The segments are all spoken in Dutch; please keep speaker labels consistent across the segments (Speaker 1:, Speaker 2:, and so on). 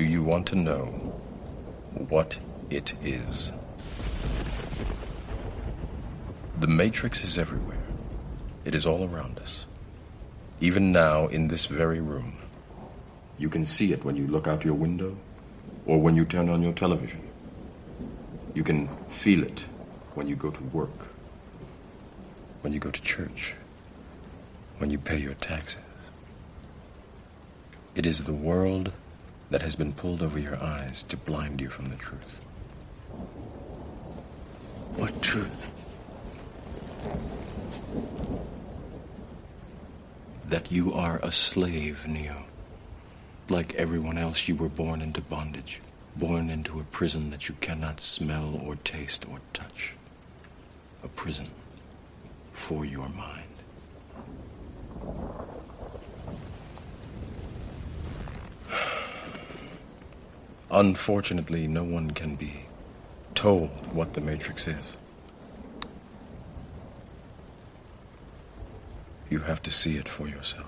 Speaker 1: Do you want to know what it is? The Matrix is everywhere. It is all around us. Even now, in this very room. You can see it when you look out your window or when you turn on your television. You can feel it when you go to work, when you go to church, when you pay your taxes. It is the world that has been pulled over your eyes to blind you from the truth.
Speaker 2: What truth?
Speaker 1: That you are a slave, Neo. Like everyone else, you were born into bondage, born into a prison that you cannot smell or taste or touch. A prison for your mind. Unfortunately, no one can be told what the Matrix is. You have to see it for yourself.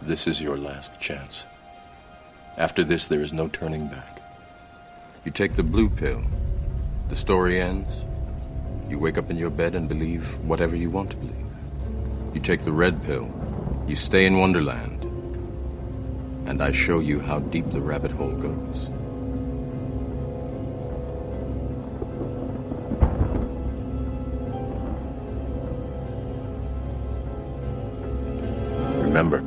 Speaker 1: This is your last chance. After this, there is no turning back. You take the blue pill, the story ends. You wake up in your bed and believe whatever you want to believe. You take the red pill, you stay in Wonderland, and I show you how deep the rabbit hole goes. Remember,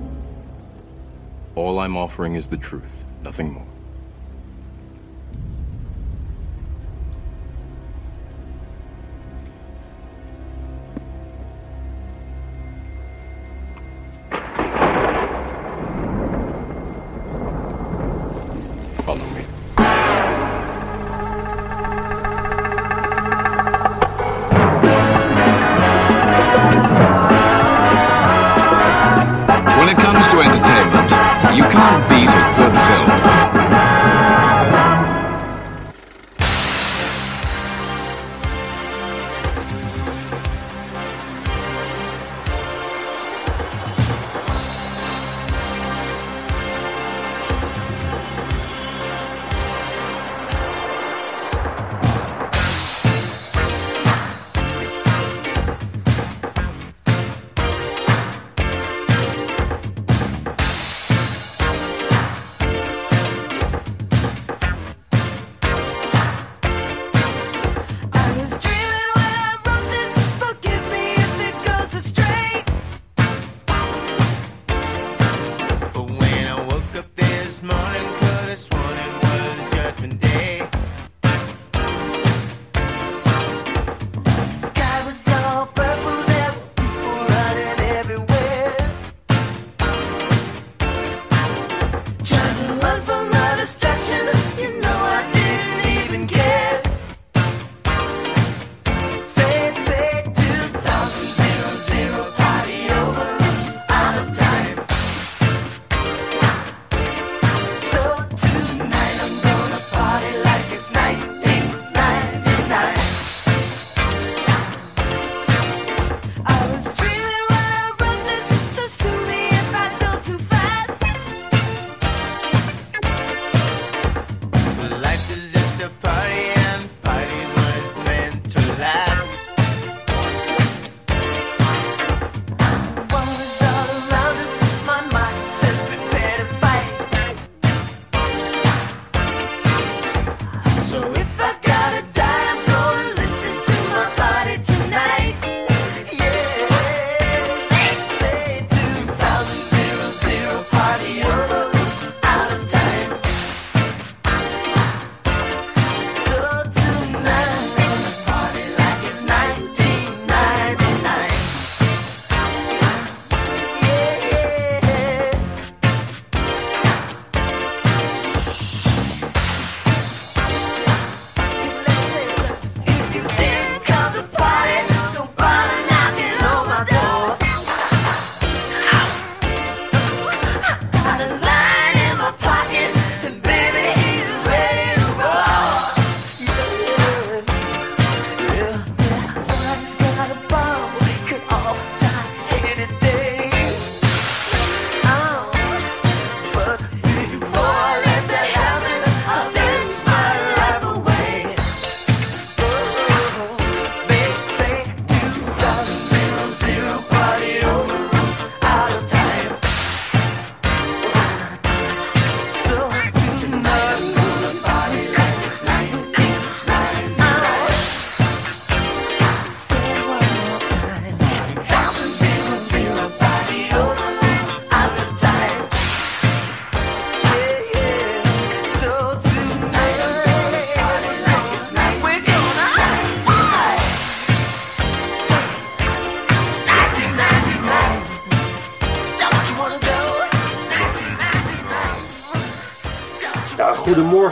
Speaker 1: all I'm offering is the truth, nothing more.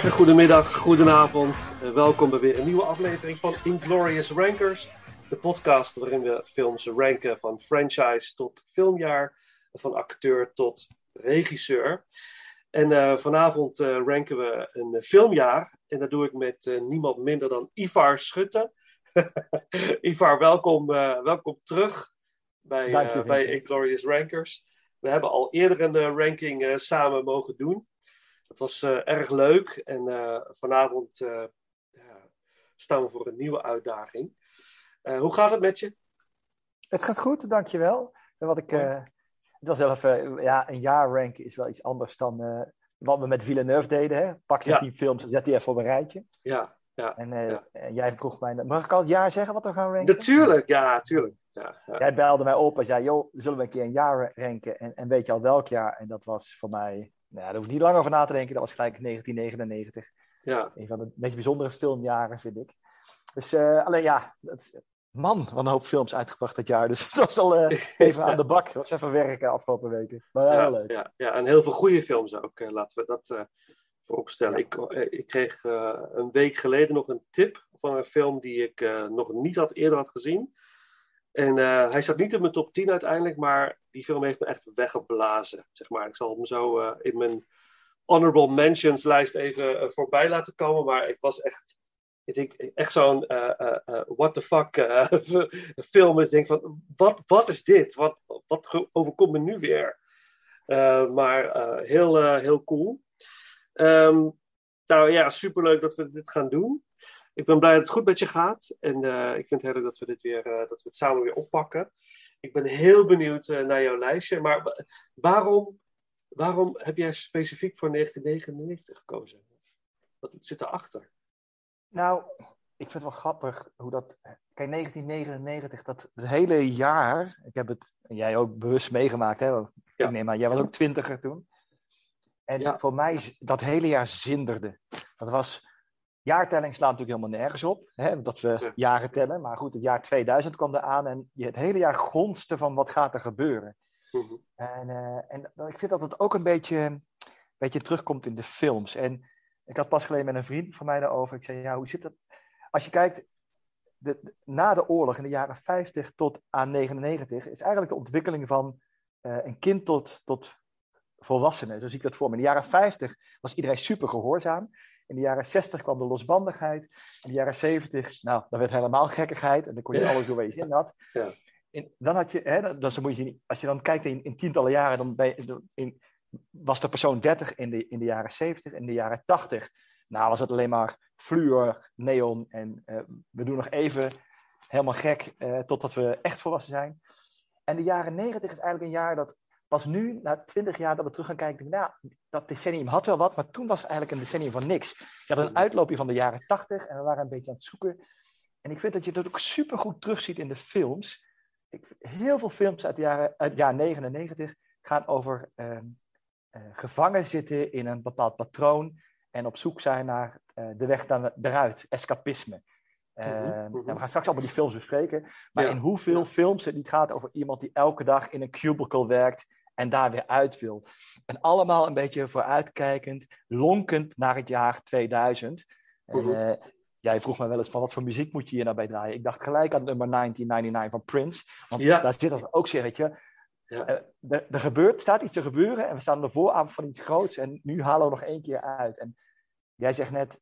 Speaker 2: Goedemorgen, goedemiddag, goedenavond. Uh, welkom bij weer een nieuwe aflevering van Inglorious Rankers. De podcast waarin we films ranken van franchise tot filmjaar, van acteur tot regisseur. En uh, vanavond uh, ranken we een filmjaar. En dat doe ik met niemand minder dan Ivar Schutte. Ivar, welkom, welkom terug bij, bij Inglorious Rankers. We hebben al eerder een ranking samen mogen doen. Het was uh, erg leuk en uh, vanavond uh, staan we voor een nieuwe uitdaging. hoe gaat het met je?
Speaker 3: Het gaat goed, dankjewel. En wat ik, het was zelf, ja, een jaar ranken is wel iets anders dan wat we met Villeneuve deden. Hè? Pak je ja. tien films en zet die even op een rijtje.
Speaker 2: Ja, ja,
Speaker 3: en,
Speaker 2: ja.
Speaker 3: en jij vroeg mij, mag ik al het jaar zeggen wat we gaan ranken?
Speaker 2: Natuurlijk, ja, tuurlijk. Ja, ja.
Speaker 3: Jij belde mij op en zei, joh, zullen we een keer een jaar ranken? En, en weet je al welk jaar? En dat was voor mij nou, daar hoef ik niet lang over na te denken. Dat was gelijk 1999.
Speaker 2: Ja.
Speaker 3: Een van de meest bijzondere filmjaren, vind ik. Dus uh, alleen ja, dat, man, wat een hoop films uitgebracht dat jaar. Dus het was al uh, even aan de bak. Het was even werken afgelopen weken. Maar ja,
Speaker 2: ja,
Speaker 3: leuk.
Speaker 2: Ja, ja, en heel veel goede films ook. Uh, laten we dat uh, vooropstellen. Ik, ik kreeg een week geleden nog een tip van een film die ik nog niet had eerder had gezien. En uh, hij staat niet in mijn top 10 uiteindelijk, maar die film heeft me echt weggeblazen. Zeg maar. Ik zal hem zo uh, in mijn honorable mentions lijst even uh, voorbij laten komen. Maar ik was echt, ik denk, echt zo'n what the fuck film. Ik denk van, wat, wat is dit? Wat, wat overkomt me nu weer? maar heel, heel cool. Um, nou ja, superleuk dat we dit gaan doen ik ben blij dat het goed met je gaat. En uh, ik vind het heel leuk dat we, dit weer, uh, dat we het samen weer oppakken. Ik ben heel benieuwd uh, naar jouw lijstje. Maar waarom, waarom heb jij specifiek voor 1999 gekozen? Wat zit erachter?
Speaker 3: Nou, ik vind het wel grappig hoe dat. Kijk, 1999, dat het hele jaar. Ik heb het, jij ook bewust meegemaakt, hè? Ja. Ik neem aan, jij was ook twintiger toen. En ja. voor mij, dat hele jaar zinderde. Dat was Jaartelling slaat natuurlijk helemaal nergens op, hè, dat we jaren tellen. Maar goed, het jaar 2000 kwam eraan en je het hele jaar gonste van wat gaat er gebeuren.
Speaker 2: Mm-hmm.
Speaker 3: En, uh, en ik vind dat het ook een beetje, een beetje terugkomt in de films. En ik had pas geleden met een vriend van mij daarover. Ik zei, ja, hoe zit dat? Als je kijkt, de, de, na de oorlog in de jaren 50 tot aan 99 is eigenlijk de ontwikkeling van uh, een kind tot, tot volwassenen. Zo zie ik dat voor me. In de jaren 50 was iedereen super gehoorzaam. In de jaren 60 kwam de losbandigheid. In de jaren 70, nou, dan werd helemaal gekkigheid. En dan kon je alles doen waar je zin had.
Speaker 2: Ja.
Speaker 3: In, dan had je, hè, dan, moet je zien, als je dan kijkt in, in tientallen jaren, dan in, was de persoon 30 in de, in de jaren 70. In de jaren 80, nou was het alleen maar fluor, neon. En uh, we doen nog even helemaal gek uh, totdat we echt volwassen zijn. En de jaren 90 is eigenlijk een jaar dat pas nu, na twintig jaar, dat we terug gaan kijken, nou, dat decennium had wel wat, maar toen was het eigenlijk een decennium van niks. Je had een uitloopje van de jaren tachtig en we waren een beetje aan het zoeken. En ik vind dat je dat ook supergoed terugziet in de films. Ik, heel veel films uit, de jaren, uit het jaar 99 gaan over uh, uh, gevangen zitten in een bepaald patroon en op zoek zijn naar uh, de weg dan, eruit, escapisme. Uh, mm -hmm. we gaan straks allemaal die films bespreken. Maar ja. in hoeveel films het niet gaat over iemand die elke dag in een cubicle werkt en daar weer uit wil. En allemaal een beetje vooruitkijkend, lonkend naar het jaar 2000. En, uh, uh, jij vroeg me wel eens van wat voor muziek moet je hier nou bij draaien. Ik dacht gelijk aan nummer 1999 van Prince. Want
Speaker 2: ja.
Speaker 3: daar zit dat ook weet je.
Speaker 2: Ja.
Speaker 3: Uh, er, er gebeurt, staat iets te gebeuren en we staan aan de vooravond van iets groots. En nu halen we nog één keer uit. En jij zegt net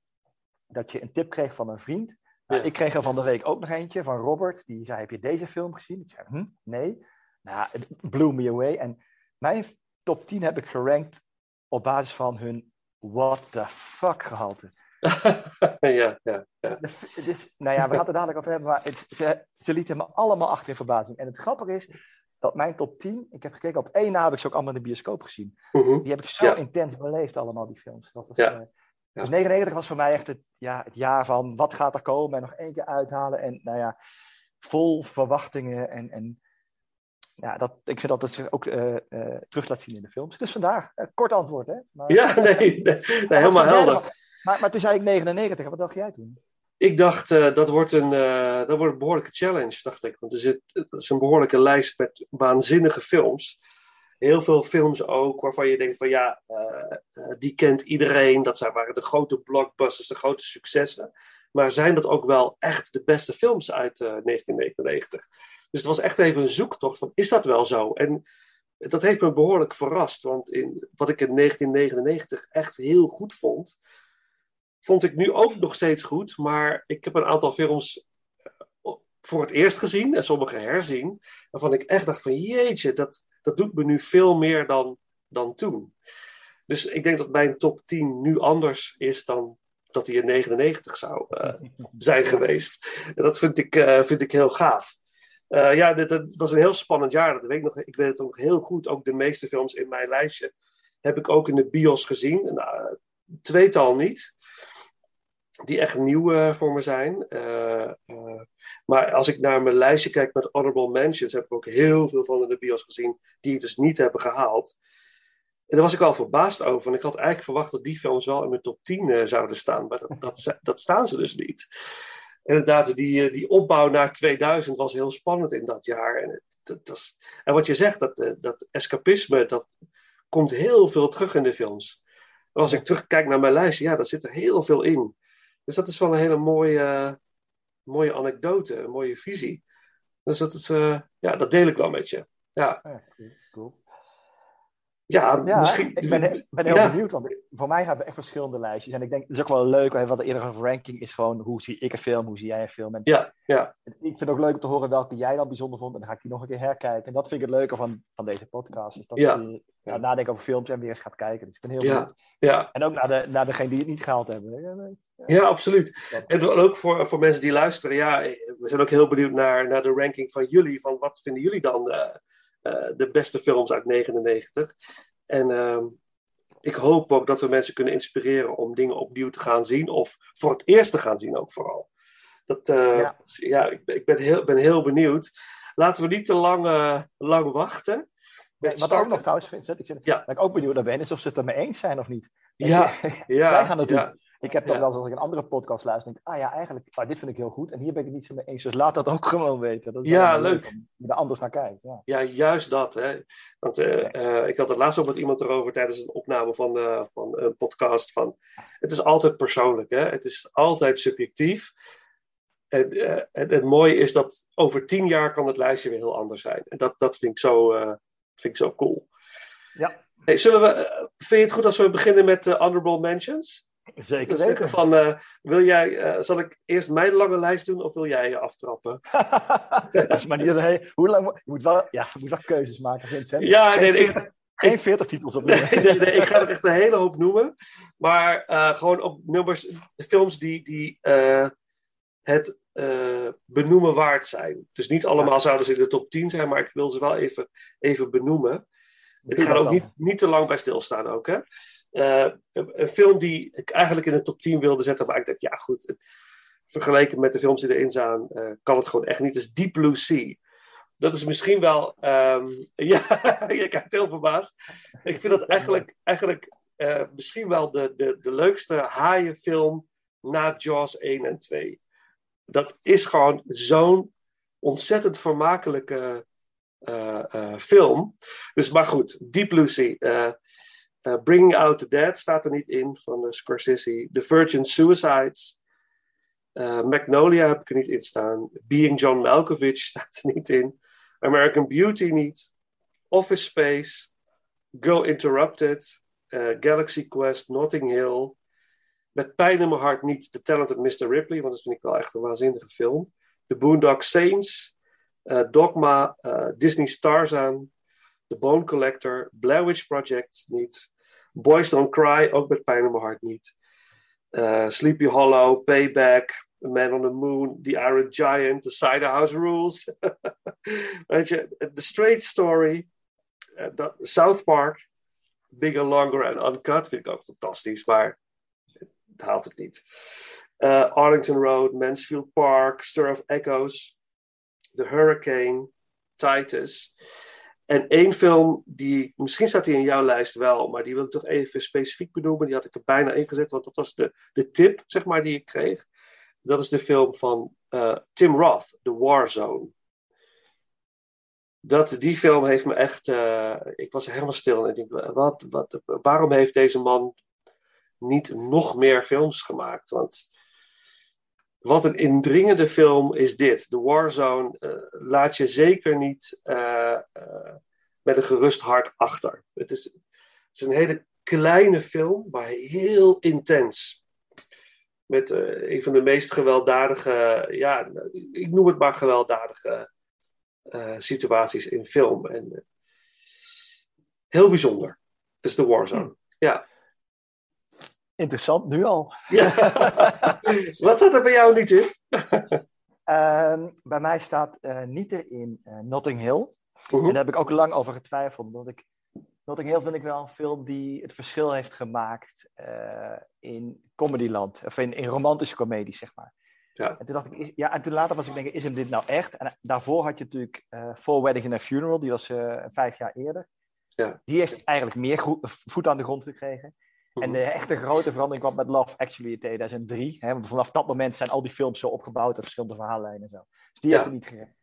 Speaker 3: dat je een tip kreeg van een vriend. Nou, ik kreeg er van de week ook nog eentje van Robert. Die zei, heb je deze film gezien? Ik zei, hm, nee. Nou, it blew me away. En mijn top 10 heb ik gerankt op basis van hun what the fuck gehalte.
Speaker 2: ja, ja, ja.
Speaker 3: Dus, nou ja, we gaan het er dadelijk over hebben, maar het, ze, ze lieten me allemaal achter in verbazing. En het grappige is dat mijn top 10, ik heb gekeken op één na heb ik ze ook allemaal in de bioscoop gezien.
Speaker 2: Uh -huh.
Speaker 3: Die heb ik zo
Speaker 2: ja.
Speaker 3: intens beleefd, allemaal die films. Dat was,
Speaker 2: Ja.
Speaker 3: uh, dus 99 was voor mij echt het, ja, het jaar van wat gaat er komen en nog één keer uithalen. En nou ja, vol verwachtingen en, en ja, dat, ik vind dat het zich ook uh, uh, terug laat zien in de films. Dus vandaar, uh, kort antwoord, hè?
Speaker 2: Maar, ja, nee, nee, nee helemaal helder.
Speaker 3: Maar, maar toen zei ik 99, wat dacht jij toen?
Speaker 2: Ik dacht, dat, wordt een, dat wordt een behoorlijke challenge, dacht ik. Want er zit, het is een behoorlijke lijst met waanzinnige films. heel veel films ook waarvan je denkt van ja, eh, eh, die kent iedereen. Dat zijn, waren de grote blockbusters, de grote successen. Maar zijn dat ook wel echt de beste films uit 1999? Dus het was echt even een zoektocht van is dat wel zo? En dat heeft me behoorlijk verrast. Want in, wat ik in 1999 echt heel goed vond, vond ik nu ook nog steeds goed. Maar ik heb een aantal films voor het eerst gezien en sommige herzien. Waarvan ik echt dacht van jeetje, dat, dat doet me nu veel meer dan, dan toen. Dus ik denk dat mijn top 10 nu anders is dan dat hij in 99 zou uh, zijn geweest. En dat vind ik, uh, vind ik heel gaaf. Uh, ja, dit, het was een heel spannend jaar. Dat weet ik, nog, ik weet het nog heel goed. Ook de meeste films in mijn lijstje heb ik ook in de bios gezien. Nou, tweetal niet die echt nieuw uh, voor me zijn. Uh, maar als ik naar mijn lijstje kijk met honorable mentions, heb ik ook heel veel van in de bios gezien die het dus niet hebben gehaald. En daar was ik wel verbaasd over. En ik had eigenlijk verwacht dat die films wel in mijn top 10 zouden staan. Maar dat, dat, dat, staan ze dus niet. Inderdaad, die, die opbouw naar 2000 was heel spannend in dat jaar. En, dat, dat en wat je zegt, dat, dat escapisme, dat komt heel veel terug in de films. Als ik terugkijk naar mijn lijstje, ja, daar zit er heel veel in. Dus dat is wel een hele mooie, mooie anekdote, een mooie visie. Dus dat, is, uh, ja, dat deel ik wel met je. Ja cool.
Speaker 3: Ja, ja, misschien... ik ben, ben heel ja. benieuwd, want voor mij hebben we echt verschillende lijstjes. En ik denk, het is ook wel leuk, wat de eerdere ranking is gewoon, hoe zie ik een film, hoe zie jij een film? En
Speaker 2: ja, ja.
Speaker 3: Ik vind het ook leuk om te horen welke jij dan bijzonder vond. En dan ga ik die nog een keer herkijken. En dat vind ik het leuke van, van deze podcast. Is dat
Speaker 2: ja.
Speaker 3: je ja, nadenken over films en weer eens gaat kijken. Dus ik ben heel
Speaker 2: ja.
Speaker 3: benieuwd.
Speaker 2: Ja.
Speaker 3: En ook naar, de, naar degene die het niet gehaald hebben.
Speaker 2: Ja, ja absoluut. En ook voor, voor mensen die luisteren, ja, we zijn ook heel benieuwd naar, naar de ranking van jullie. Van wat vinden jullie dan de, uh, de beste films uit 99? En uh, ik hoop ook dat we mensen kunnen inspireren om dingen opnieuw te gaan zien. Of voor het eerst te gaan zien ook vooral. Dat, uh, ja. ja, ik, ik ben, heel, ben heel benieuwd. Laten we niet te lang, uh, lang wachten.
Speaker 3: Nee, wat ook nog trouwens ik ja. ik ook benieuwd naar ben, is of ze het ermee eens zijn of niet.
Speaker 2: Ja, ja,
Speaker 3: Wij gaan het doen. Ik heb dan wel eens als ik een andere podcast luister, denk ik, ah ja, eigenlijk, ah, dit vind ik heel goed. En hier ben ik het niet zo mee eens. Dus laat dat ook gewoon weten. Dat is
Speaker 2: ja, leuk. leuk
Speaker 3: je er anders naar kijkt. Ja,
Speaker 2: ja juist dat. Hè. Want uh, uh, ik had het laatst ook met iemand erover tijdens een opname van, uh, van een podcast. Van, het is altijd persoonlijk. Hè. Het is altijd subjectief. En, en het mooie is dat over tien jaar kan het lijstje weer heel anders zijn. En dat, dat vind, ik zo, vind ik zo cool.
Speaker 3: Ja.
Speaker 2: Hey, zullen we, vind je het goed als we beginnen met de honorable mentions?
Speaker 3: Zeker.
Speaker 2: Van, uh, wil jij, uh, zal ik eerst mijn lange lijst doen of wil jij je aftrappen?
Speaker 3: dat is maar niet hey, hoe lang, je moet wel, ja, je moet wel keuzes maken, Vincent.
Speaker 2: Ja, nee, nee,
Speaker 3: ik, geen 40 titels op
Speaker 2: nee, nee, nee, ik ga het echt een hele hoop noemen. Maar uh, gewoon op nummers, films die, die het benoemen waard zijn. Dus niet allemaal ja. zouden ze in de top 10 zijn, maar ik wil ze wel even, even benoemen. Ik ga er ook niet, niet te lang bij stilstaan ook, hè. Uh, een film die ik eigenlijk in de top 10 wilde zetten, maar ik dacht, ja goed, vergeleken met de films die erin staan, uh, kan het gewoon echt niet. Dus Deep Blue Sea. Dat is misschien wel, um, ja, je kijkt heel verbaasd. Ik vind dat eigenlijk, eigenlijk uh, misschien wel de, de, de leukste haaienfilm na Jaws 1 en 2. Dat is gewoon zo'n ontzettend vermakelijke film. Dus maar goed, Deep Blue Sea. Uh, Bringing Out the Dead staat er niet in van uh, Scorsese. The Virgin Suicides. Uh, Magnolia heb ik er niet in staan. Being John Malkovich staat er niet in. American Beauty niet. Office Space. Girl Interrupted. Galaxy Quest. Notting Hill. Met pijn in mijn hart niet The Talented Mr. Ripley, want dat vind ik wel echt een waanzinnige film. The Boondock Saints. Dogma. Disney's Tarzan. The Bone Collector, Blair Witch Project niet. Boys Don't Cry, ook met pijn in mijn hart niet. Uh, Sleepy Hollow, Payback, Man on the Moon, The Iron Giant, The Cider House Rules. Weet je, The Straight Story, uh, South Park, Bigger, Longer and Uncut vind ik ook fantastisch, maar het haalt het niet. Uh, Arlington Road, Mansfield Park, Stir of Echoes, The Hurricane, Titus. En één film, die, misschien staat die in jouw lijst wel, maar die wil ik toch even specifiek benoemen. Die had ik er bijna ingezet, want dat was de, de tip, zeg maar, die ik kreeg. Dat is de film van uh, Tim Roth, The War Zone. dat, die film heeft me echt. eh, ik was helemaal stil en ik wat, wat, waarom heeft deze man niet nog meer films gemaakt? Want wat een indringende film is dit. The Warzone eh, laat je zeker niet eh, eh, met een gerust hart achter. Het is, het is een hele kleine film, maar heel intens. Met een van de meest gewelddadige, ja, ik noem het maar gewelddadige situaties in film. En, heel bijzonder. Het is The Warzone. Ja.
Speaker 3: Interessant, nu al.
Speaker 2: ja. Wat staat er bij jou niet in?
Speaker 3: Ehm, bij mij staat eh niet in eh, Notting Hill. En daar heb ik ook lang over getwijfeld. Omdat ik, Notting Hill vind ik wel een film die het verschil heeft gemaakt eh, in comedyland. Of in, in romantische comedies, zeg maar.
Speaker 2: Ja.
Speaker 3: En toen dacht ik, ja, en toen later was ik denken, is hem dit nou echt? En daarvoor had je natuurlijk eh Four Weddings and a Funeral, die was vijf jaar eerder.
Speaker 2: Ja.
Speaker 3: Die heeft eigenlijk meer voet aan de grond gekregen. En
Speaker 2: Mhm.
Speaker 3: de echte grote verandering kwam met Love Actually in 2003. Hè, want vanaf dat moment zijn al die films zo opgebouwd en verschillende verhaallijnen en zo. Dus die
Speaker 2: Ja.
Speaker 3: heeft het niet gered.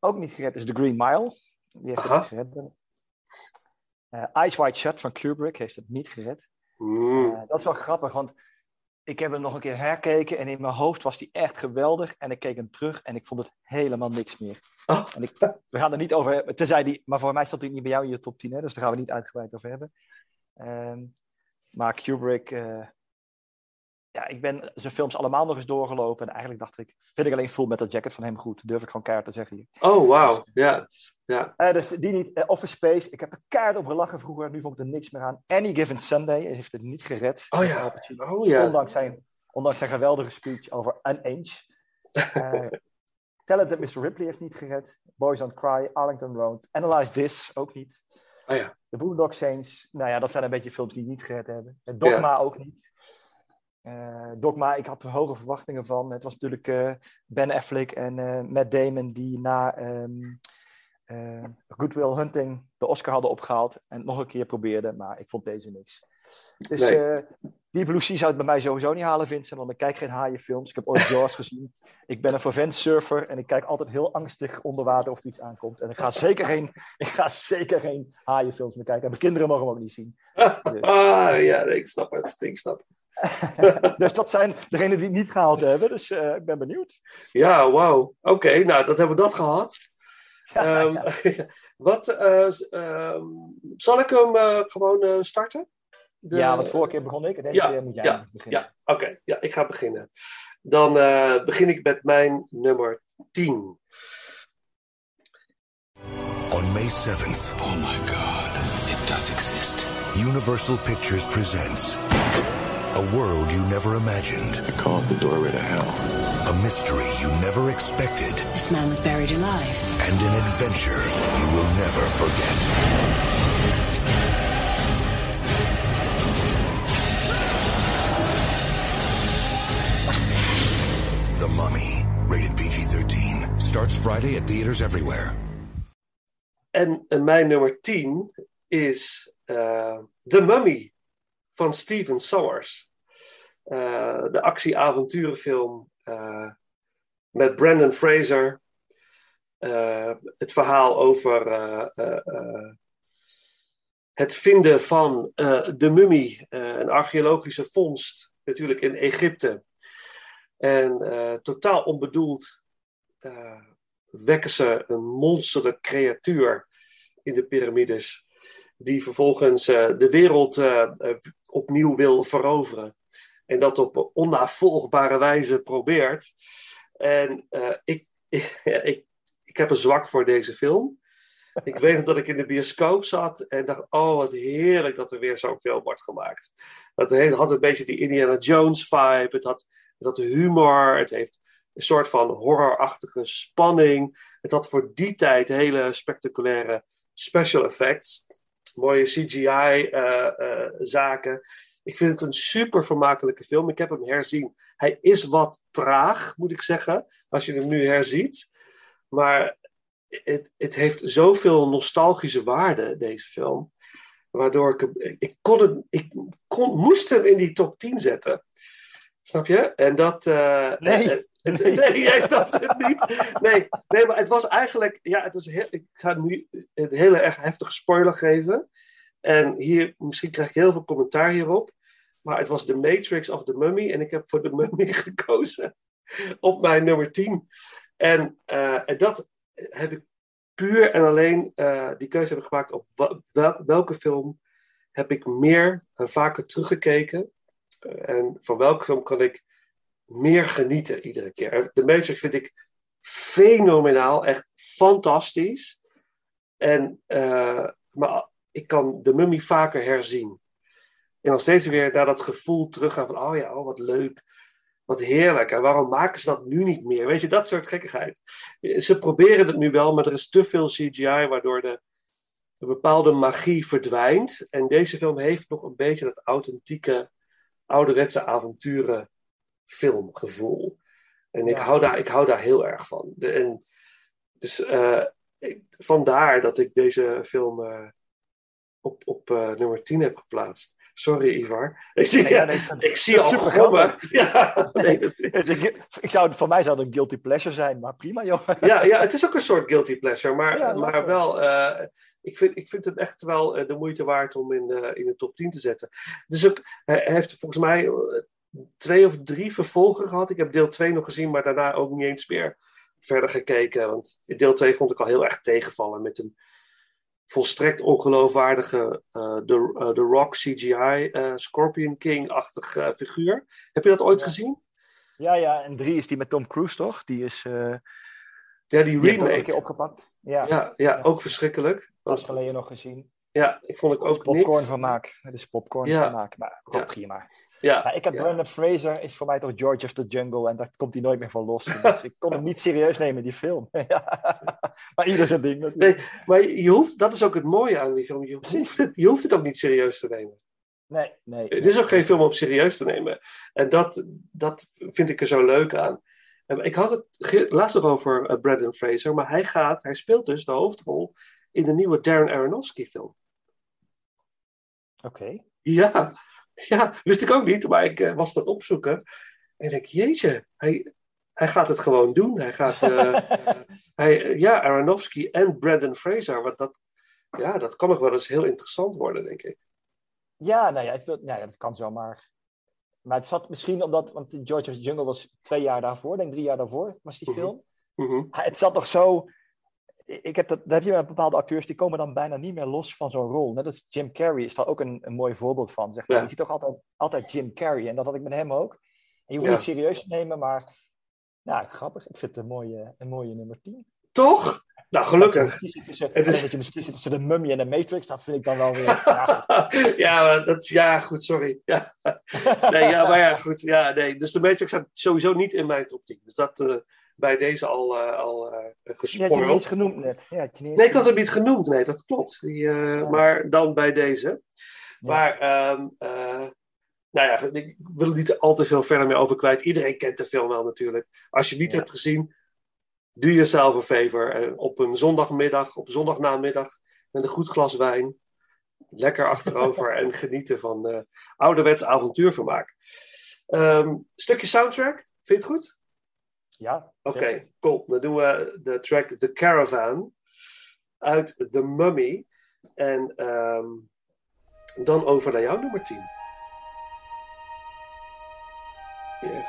Speaker 3: Ook niet gered is The Green Mile. Die heeft
Speaker 2: Aha.
Speaker 3: het niet gered. Eh Eyes Wide Shut van Kubrick heeft het niet gered.
Speaker 2: Mm.
Speaker 3: Eh, dat is wel grappig, want ik heb hem nog een keer herkeken en in mijn hoofd was die echt geweldig. En ik keek hem terug en ik vond het helemaal niks meer.
Speaker 2: Oh.
Speaker 3: En ik, we gaan er niet over hebben, tenzij die, maar voor mij stond hij niet bij jou in je top 10, hè, dus daar gaan we niet uitgebreid over hebben. Ehm, maar Kubrick, eh, ja, ik ben zijn films allemaal nog eens doorgelopen en eigenlijk dacht ik, vind ik alleen Full Metal Jacket van hem goed, durf ik gewoon keihard te zeggen hier.
Speaker 2: Oh, wauw. Ja. ja.
Speaker 3: Eh, dus die niet. Eh, Office Space, ik heb er keihard op gelachen vroeger, nu vond ik er niks meer aan. Any Given Sunday heeft het niet gered.
Speaker 2: Oh ja. Oh ja.
Speaker 3: Ondanks, zijn, ondanks zijn geweldige speech over An Inch. Eh Talented Mr. Ripley heeft niet gered. Boys Don't Cry, Arlington Road. Analyze This, ook niet.
Speaker 2: Oh ja.
Speaker 3: The Boondock Saints, nou ja, dat zijn een beetje films die niet gered hebben. Eh, Dogma ook niet. Eh, Dogma, ik had er hoge verwachtingen van. Het was natuurlijk eh, Ben Affleck en eh, Matt Damon die na ehm eh, Good Will Hunting de Oscar hadden opgehaald en het nog een keer probeerden, maar ik vond deze niks. Dus
Speaker 2: Nee.
Speaker 3: eh die Blue Sea zou het bij mij sowieso niet halen, Vincent, want ik kijk geen haaienfilms. Ik heb ooit Jaws gezien. Ik ben een vervent surfer en ik kijk altijd heel angstig onder water of er iets aankomt. En ik ga zeker geen, ik ga zeker geen haaienfilms meer kijken. En mijn kinderen mogen hem ook niet zien.
Speaker 2: Ah, ja, ik snap het. Ik snap het.
Speaker 3: dus dat zijn degenen die het niet gehaald hebben. Dus eh, ik ben benieuwd.
Speaker 2: Ja, wauw. Oké, nou, dat hebben we dat gehad.
Speaker 3: Ja,
Speaker 2: Ehm, wat, eh, ehm, zal ik hem gewoon starten? De-
Speaker 3: Ja, want vorige keer begon ik en deze
Speaker 2: Ja,
Speaker 3: keer moet jij
Speaker 2: ja,
Speaker 3: beginnen.
Speaker 2: Ja, oké. Ja, ik ga beginnen. Dan eh, begin ik met mijn nummer 10.
Speaker 4: On May 7th,
Speaker 5: Oh my god, it does exist.
Speaker 4: Universal Pictures presents A World You Never Imagined,
Speaker 5: I call it the doorway to hell.
Speaker 4: a mystery you never expected,
Speaker 6: This man was buried alive.
Speaker 4: and an adventure you will never forget. Mummy, rated PG 13, starts Friday at theaters everywhere.
Speaker 2: En mijn nummer 10 is eh The Mummy van Steven Sommers. Eh, de actie-avonturenfilm eh, met Brandon Fraser. Het verhaal over het vinden van de mummie, een archeologische vondst, natuurlijk in Egypte. En eh, totaal onbedoeld eh, wekken ze een monsterlijke creatuur in de piramides, die vervolgens eh, de wereld opnieuw wil veroveren. En dat op onnavolgbare wijze probeert. En ik, ik, ik, heb een zwak voor deze film. Ik weet nog dat ik in de bioscoop zat en dacht: Oh, wat heerlijk dat er weer zo'n film wordt gemaakt. He- had een beetje die Indiana Jones vibe. Het had, het had humor. Het heeft een soort van horrorachtige spanning. Het had voor die tijd hele spectaculaire special effects. Mooie CGI-zaken. ik vind het een super vermakelijke film. Ik heb hem herzien. Hij is wat traag, moet ik zeggen, als je hem nu herziet. Maar het, het heeft zoveel nostalgische waarde, deze film. Waardoor ik. Ik, kon ik kon, moest hem in die top 10 zetten. Snap je? En dat. eh,
Speaker 3: Nee.
Speaker 2: eh, Nee, jij snapt het niet. Nee, nee, maar het was eigenlijk. Ja, het is heel, ik ga nu een hele erg heftige spoiler geven. En hier, misschien krijg ik heel veel commentaar hierop. Maar het was The Matrix of the Mummy. En ik heb voor de Mummy gekozen. Op mijn nummer 10. En, eh, en dat heb ik puur en alleen. eh, die keuze heb ik gemaakt op welke film heb ik meer en vaker teruggekeken. En van welke film kan ik meer genieten iedere keer. De Matrix vind ik fenomenaal, echt fantastisch. En, eh, maar ik kan de mummy vaker herzien. En dan steeds weer naar dat gevoel teruggaan van, oh ja, oh wat leuk, wat heerlijk. En waarom maken ze dat nu niet meer? Weet je, dat soort gekkigheid. Ze proberen het nu wel, maar er is te veel CGI, waardoor de, een bepaalde magie verdwijnt. En deze film heeft nog een beetje dat authentieke, ouderwetse avonturen filmgevoel. En ik, hou daar, ik hou daar heel erg van. De, en, dus ik- vandaar dat ik deze film eh, op, op eh, nummer 10 heb geplaatst. Sorry, Ivar. Ik zie,
Speaker 3: Nee, ja, nee, dat-
Speaker 2: ik zie al
Speaker 3: super.
Speaker 2: Ja, nee, dat-
Speaker 3: Ik zou, voor mij zou het een guilty pleasure zijn, maar prima joh.
Speaker 2: ja, ja, het is ook een soort guilty pleasure, maar, maar wel, ik, vind, ik vind het echt wel eh, de moeite waard om in, de in de top 10 te zetten. Is ook, hij heeft volgens mij eh, twee of drie vervolgen gehad. Ik heb deel 2 nog gezien, maar daarna ook niet eens meer verder gekeken. Want deel 2 vond ik al heel erg tegenvallen met een volstrekt ongeloofwaardige eh The, eh, The Rock CGI eh, Scorpion King-achtig eh, figuur. Heb je dat ooit
Speaker 3: Ja.
Speaker 2: gezien?
Speaker 3: Ja, ja, en drie is die met Tom Cruise toch? Die is eh
Speaker 2: Ja, die
Speaker 3: die ook een
Speaker 2: remake.
Speaker 3: keer opgepakt. Ja,
Speaker 2: Ja, ja, ook verschrikkelijk.
Speaker 3: pas geleden nog gezien.
Speaker 2: Ja, ik vond
Speaker 3: is
Speaker 2: ook
Speaker 3: popcorn
Speaker 2: niks.
Speaker 3: vermaak. Het is popcorn
Speaker 2: Ja.
Speaker 3: vermaak, maar
Speaker 2: Ja.
Speaker 3: prima.
Speaker 2: Ja,
Speaker 3: Maar ik heb
Speaker 2: ja.
Speaker 3: Fraser, is voor mij toch George of the Jungle en daar komt hij nooit meer van los. Dus ik kon hem niet serieus nemen, die film. Maar ieder zijn ding natuurlijk.
Speaker 2: Nee, maar je hoeft, dat is ook het mooie aan die film. Je hoeft het, je hoeft het ook niet serieus te nemen.
Speaker 3: Nee, nee.
Speaker 2: Het is ook geen film om serieus te nemen. En dat, dat vind ik er zo leuk aan. Ik had het laatst nog over Brendan Fraser, maar hij gaat, hij speelt dus de hoofdrol in de nieuwe Darren Aronofsky film.
Speaker 3: Oké.
Speaker 2: Ja, ja, wist ik ook niet, maar ik eh, was dat opzoeken. En ik denk, jeetje, hij, hij gaat het gewoon doen. Hij gaat, eh, hij, ja, Aronofsky en Brendan Fraser, want dat, ja, dat kan nog wel eens heel interessant worden, denk ik.
Speaker 3: Ja, nou ja, het, nou ja, dat kan zomaar. Maar het zat misschien omdat, want George of the Jungle was twee jaar daarvoor, denk drie jaar daarvoor, was die
Speaker 2: Mhm.
Speaker 3: film.
Speaker 2: Mhm.
Speaker 3: Ah, Het zat nog zo. Ik heb dat, dat heb je met bepaalde acteurs, die komen dan bijna niet meer los van zo'n rol. Net als Jim Carrey is daar ook een, een mooi voorbeeld van. Zeg maar.
Speaker 2: Ja.
Speaker 3: Je ziet toch altijd, altijd Jim Carrey en dat had ik met hem ook. En je hoeft
Speaker 2: Ja.
Speaker 3: niet serieus te nemen, maar nou, grappig. Ik vind het een mooie, een mooie nummer 10.
Speaker 2: Toch? Nou, gelukkig.
Speaker 3: Tussen,
Speaker 2: Het is-
Speaker 3: Dat je misschien zit tussen de Mummy en de Matrix, dat vind ik dan wel weer... Ja,
Speaker 2: ja, dat, ja, goed, sorry. Ja. Nee, ja, maar ja, goed. Ja, nee. Dus de Matrix staat sowieso niet in mijn top 10. Dus dat eh, bij deze al, eh al eh
Speaker 3: je had je niet genoemd net. Ja, niet
Speaker 2: Nee, ik had hem niet genoemd. Nee, dat klopt. Die, eh, Maar dan bij deze. Maar, eh, nou ja, ik wil er niet al te veel verder meer over kwijt. Iedereen kent de film wel natuurlijk. Als je het niet
Speaker 3: Ja.
Speaker 2: hebt gezien, doe jezelf een favor. Eh, op een zondagmiddag, op zondagnamiddag, met een goed glas wijn. Lekker achterover en genieten van eh ouderwets avontuurvermaak. Ehm stukje soundtrack, vind je het goed?
Speaker 3: Ja,
Speaker 2: Oké, cool. Dan doen we de track The Caravan uit The Mummy. En ehm, dan over naar jouw nummer 10. Yes.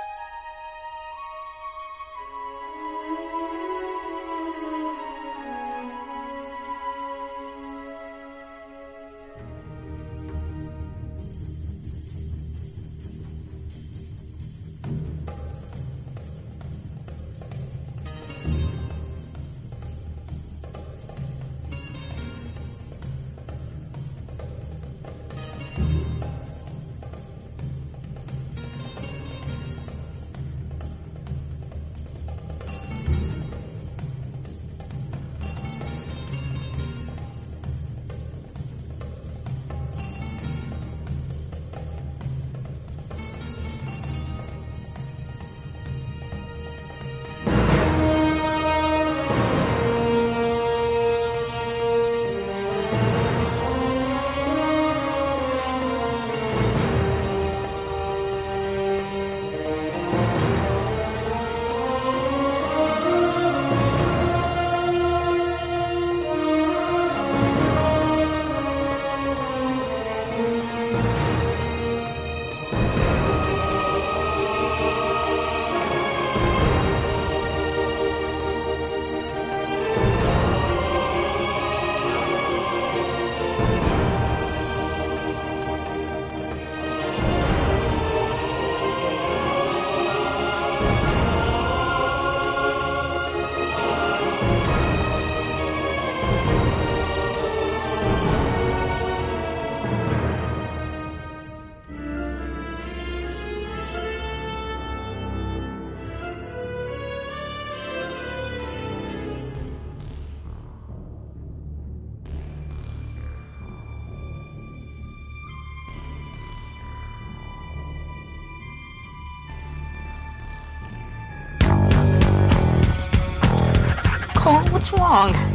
Speaker 3: long.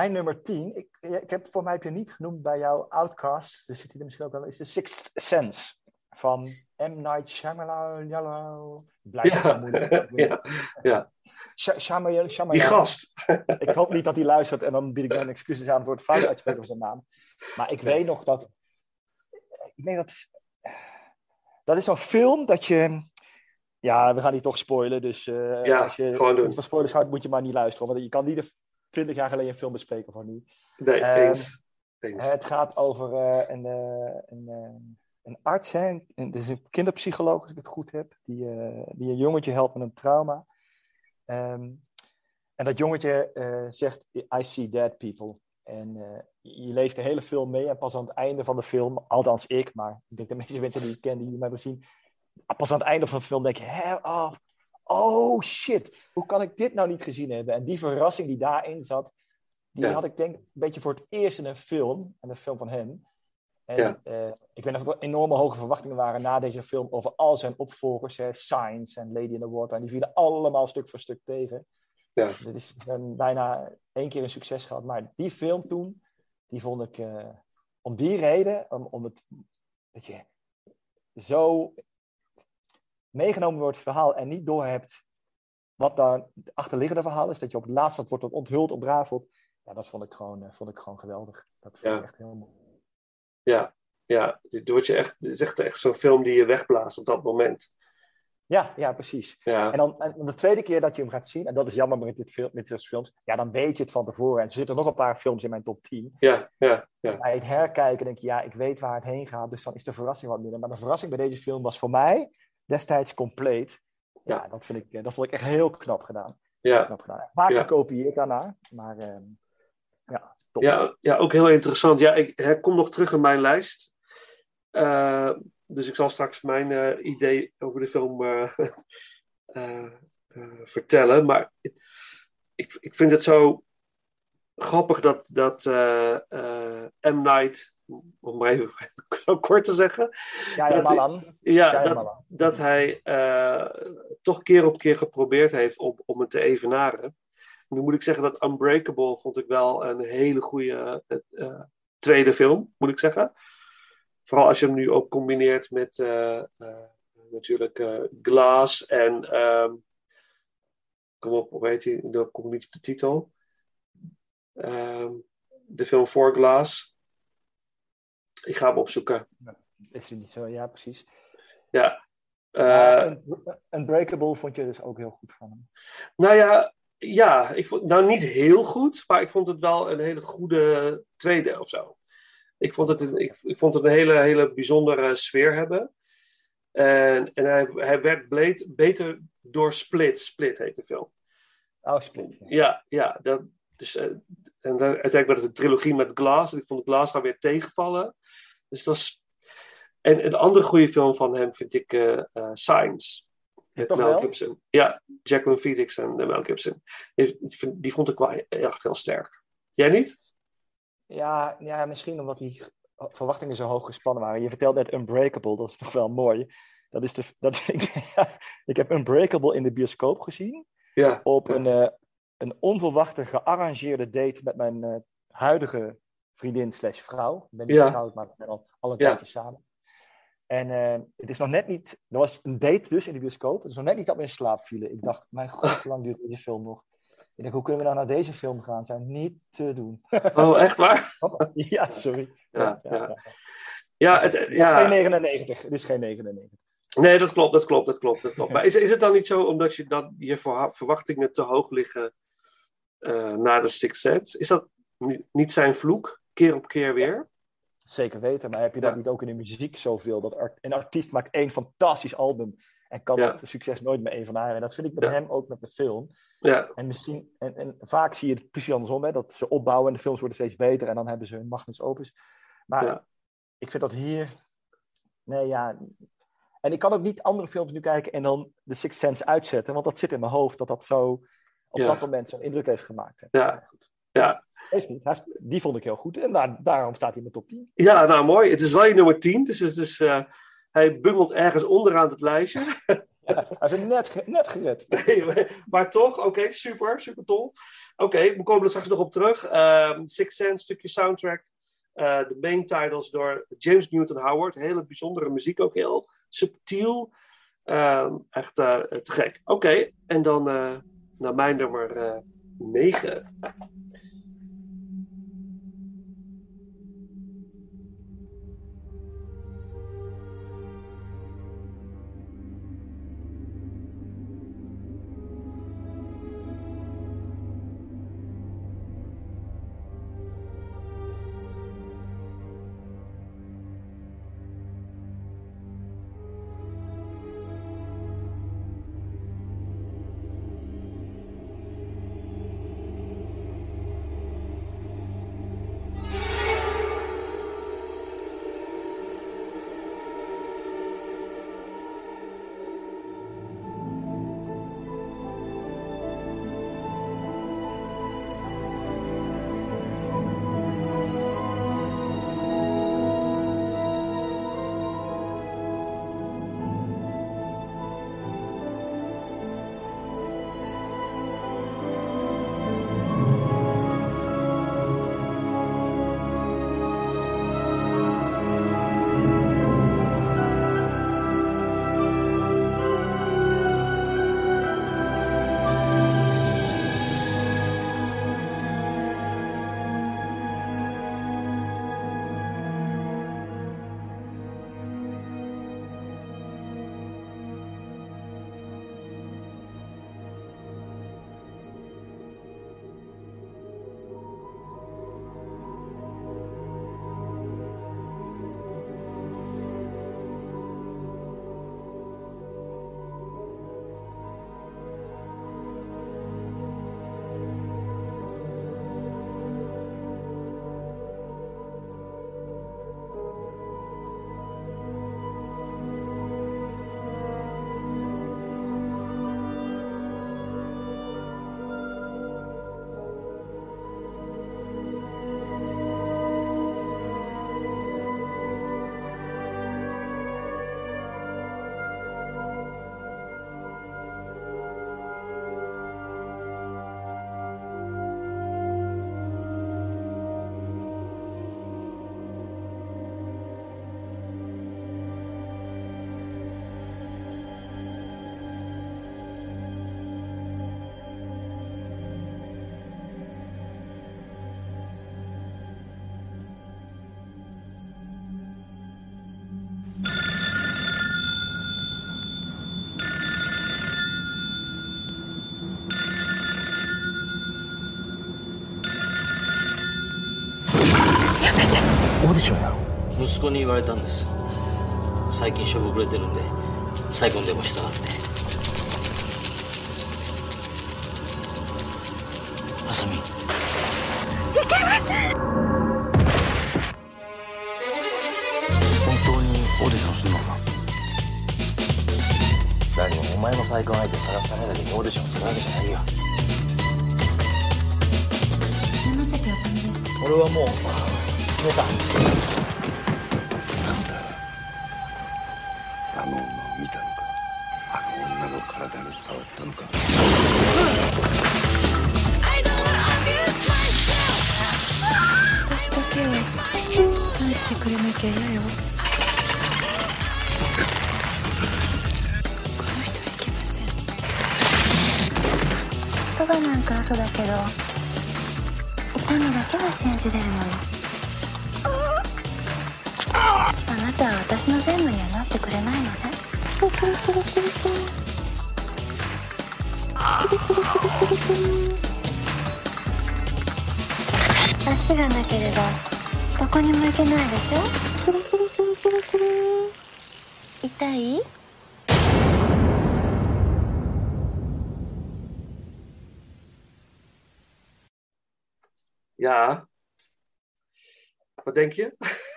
Speaker 3: Mijn nummer 10, ik, ik heb voor mij heb je niet genoemd bij jouw Outcast, dus zit hij er misschien ook wel, is The Sixth Sense van M. Night Shyamalan. Blijft
Speaker 2: Ja,
Speaker 3: zo moeilijk.
Speaker 2: ja, ja.
Speaker 3: Shyamalan-
Speaker 2: Die gast.
Speaker 3: Ik hoop niet dat hij luistert en dan bied ik dan excuses aan voor het fout uitspreken van zijn naam. Maar ik weet nog dat. Ik denk dat. Dat is zo'n film dat je. Ja, we gaan die toch spoilen. Dus eh,
Speaker 2: Ja,
Speaker 3: als je
Speaker 2: gewoon doen.
Speaker 3: van spoilers houdt, moet je maar niet luisteren. Want je kan niet de 20 jaar geleden een film bespreken van nu.
Speaker 2: Nee,
Speaker 3: Ehm,
Speaker 2: eens. eens.
Speaker 3: Het gaat over eh, een, eh, een, eh, een arts, hè, een, een- dus een kinderpsycholoog, als ik het goed heb, die, die een jongetje helpt met een trauma. Ehm, en dat jongetje zegt, I see dead people. En je leeft de hele film mee en pas aan het einde van de film, althans ik, maar ik denk de meeste mensen die ik ken, die mij hebben gezien, pas aan het einde van de film denk je, hè, oh, oh shit, hoe kan ik dit nou niet gezien hebben? En die verrassing die daarin zat, die
Speaker 2: Ja.
Speaker 3: had ik denk een beetje voor het eerst in een film, en een film van hem. En
Speaker 2: Ja.
Speaker 3: eh, ik weet nog dat er enorme hoge verwachtingen waren na deze film over al zijn opvolgers, hè, Science en Lady in the Water, en die vielen allemaal stuk voor stuk tegen.
Speaker 2: Ja.
Speaker 3: Dit is een, bijna één keer een succes gehad. Maar die film toen, die vond ik eh, om die reden, om, om het, dat je zo meegenomen wordt het verhaal en niet doorhebt wat daar het achterliggende verhaal is, dat je op het laatste wordt dat onthuld, ontrafeld. Ja, dat vond ik gewoon, eh, vond ik gewoon geweldig. Dat vond
Speaker 2: Ja.
Speaker 3: ik echt heel mooi.
Speaker 2: Ja, ja. Dit, wordt je echt, dit is echt, echt zo'n film die je wegblaast op dat moment.
Speaker 3: Ja, ja, precies.
Speaker 2: Ja,
Speaker 3: En dan en de tweede keer dat je hem gaat zien, en dat is jammer met dit, film, met dit soort films, ja, dan weet je het van tevoren. En er zitten nog een paar films in mijn top 10.
Speaker 2: ja, ja. ja.
Speaker 3: bij het herkijken denk je, ja, ik weet waar het heen gaat, dus dan is de verrassing wat minder. Maar de verrassing bij deze film was voor mij destijds compleet. Ja,
Speaker 2: Ja.
Speaker 3: dat, vind ik, eh, dat vond ik echt heel knap gedaan.
Speaker 2: ja.
Speaker 3: Knap gedaan. Vaak
Speaker 2: Ja.
Speaker 3: gekopieerd daarna, maar ehm, ja, top.
Speaker 2: Ja, ja, ook heel interessant. Ja, ik hij komt nog terug in mijn lijst. Eh, dus ik zal straks mijn eh, idee over de film vertellen. Maar ik, ik vind het zo grappig dat, dat eh, eh, M. Night, om maar even zo kort te zeggen,
Speaker 3: Ja, ja,
Speaker 2: dat-
Speaker 3: Malan.
Speaker 2: ja,
Speaker 3: Ja,
Speaker 2: dat,
Speaker 3: Malan.
Speaker 2: dat hij eh, toch keer op keer geprobeerd heeft om, om het te evenaren. Nu moet ik zeggen dat Unbreakable vond ik wel een hele goede tweede film, moet ik zeggen. Vooral als je hem nu ook combineert met natuurlijk Glass en ehm, kom op, hoe heet hij? Dan kom ik niet op de titel. Ehm, de film For Glass. Ik ga hem opzoeken.
Speaker 3: Is het niet zo? Ja, precies.
Speaker 2: Ja.
Speaker 3: Un- Unbreakable vond je dus ook heel goed van hem.
Speaker 2: Nou ja, ja ik vond, nou niet heel goed, maar ik vond het wel een hele goede tweede of zo. Ik vond het een, ik, ik vond het een hele, hele bijzondere sfeer hebben. En, en hij, hij werd bleed, beter door Split. Split heet de film.
Speaker 3: Oh, Split. ja.
Speaker 2: Ja, ja. Dat, dus, eh, en dan, uiteindelijk werd het een trilogie met Glass. En ik vond Glass daar weer tegenvallen. Dus dat was... En een andere goede film van hem vind ik eh, Science. Met
Speaker 3: Toch
Speaker 2: Mel
Speaker 3: wel?
Speaker 2: Gibson. Ja, Jacqueline Phoenix en Mel Gibson. Die, die vond ik wel echt heel sterk. Jij niet?
Speaker 3: Ja, ja, misschien omdat die verwachtingen zo hoog gespannen waren. Je vertelt net Unbreakable, dat is toch wel mooi. Dat is de, dat, ik heb Unbreakable in de bioscoop gezien.
Speaker 2: Ja.
Speaker 3: Op een, een onverwachte gearrangeerde date met mijn eh, huidige vriendin slash vrouw. Ik ben niet
Speaker 2: Ja.
Speaker 3: getrouwd, maar we zijn al, al een
Speaker 2: Ja.
Speaker 3: tijdje samen. En eh, het is nog net niet... Er was een date dus in de bioscoop. Het is nog net niet dat we in slaap vielen. Ik dacht, mijn god, hoe lang duurt deze film nog? Ik dacht, hoe kunnen we nou naar deze film gaan? Zijn niet te doen.
Speaker 2: Oh, echt waar?
Speaker 3: ja, sorry.
Speaker 2: Ja, ja.
Speaker 3: ja.
Speaker 2: Ja, het,
Speaker 3: Het is geen 99. Het is geen 99.
Speaker 2: Nee, dat klopt, dat klopt, dat klopt. Dat klopt. Maar is, is het dan niet zo omdat je, dan, je verwachtingen te hoog liggen eh, na de Sixth Sense? Is dat niet, zijn vloek, keer op keer weer?
Speaker 3: Zeker weten, maar heb je dat
Speaker 2: Ja.
Speaker 3: niet ook in de muziek zoveel? Dat art- een artiest maakt één fantastisch album en kan
Speaker 2: Ja.
Speaker 3: dat succes nooit meer evenaren. En dat vind ik met
Speaker 2: Ja.
Speaker 3: hem ook met de film.
Speaker 2: Ja,
Speaker 3: En misschien, en, en vaak zie je het precies andersom, hè, dat ze opbouwen en de films worden steeds beter en dan hebben ze hun magnus opus. Maar ik vind dat hier, nee ja, en ik kan ook niet andere films nu kijken en dan The Sixth Sense uitzetten, want dat zit in mijn hoofd dat dat zo op
Speaker 2: Ja.
Speaker 3: dat moment zo'n indruk heeft gemaakt.
Speaker 2: ja, ja.
Speaker 3: Niet, is- die vond ik heel goed en daar, daarom staat hij in mijn top 10.
Speaker 2: ja, nou mooi. Het is wel je nummer 10, dus het is, eh, hij bungelt ergens onderaan het lijstje.
Speaker 3: Ja, hij heeft het net, net gered.
Speaker 2: Nee, maar- maar toch, oké, super, super tof. Oké, we komen er straks nog op terug. Ehm Six Sense, stukje soundtrack. Eh, de main titles door James Newton Howard. Hele bijzondere muziek ook, heel subtiel. Ehm, echt eh, te gek. Oké, en dan naar mijn nummer 9.
Speaker 6: 息子に言われたんです。最近しょぼくれてるんで再婚でもしたがって。
Speaker 2: Denk je?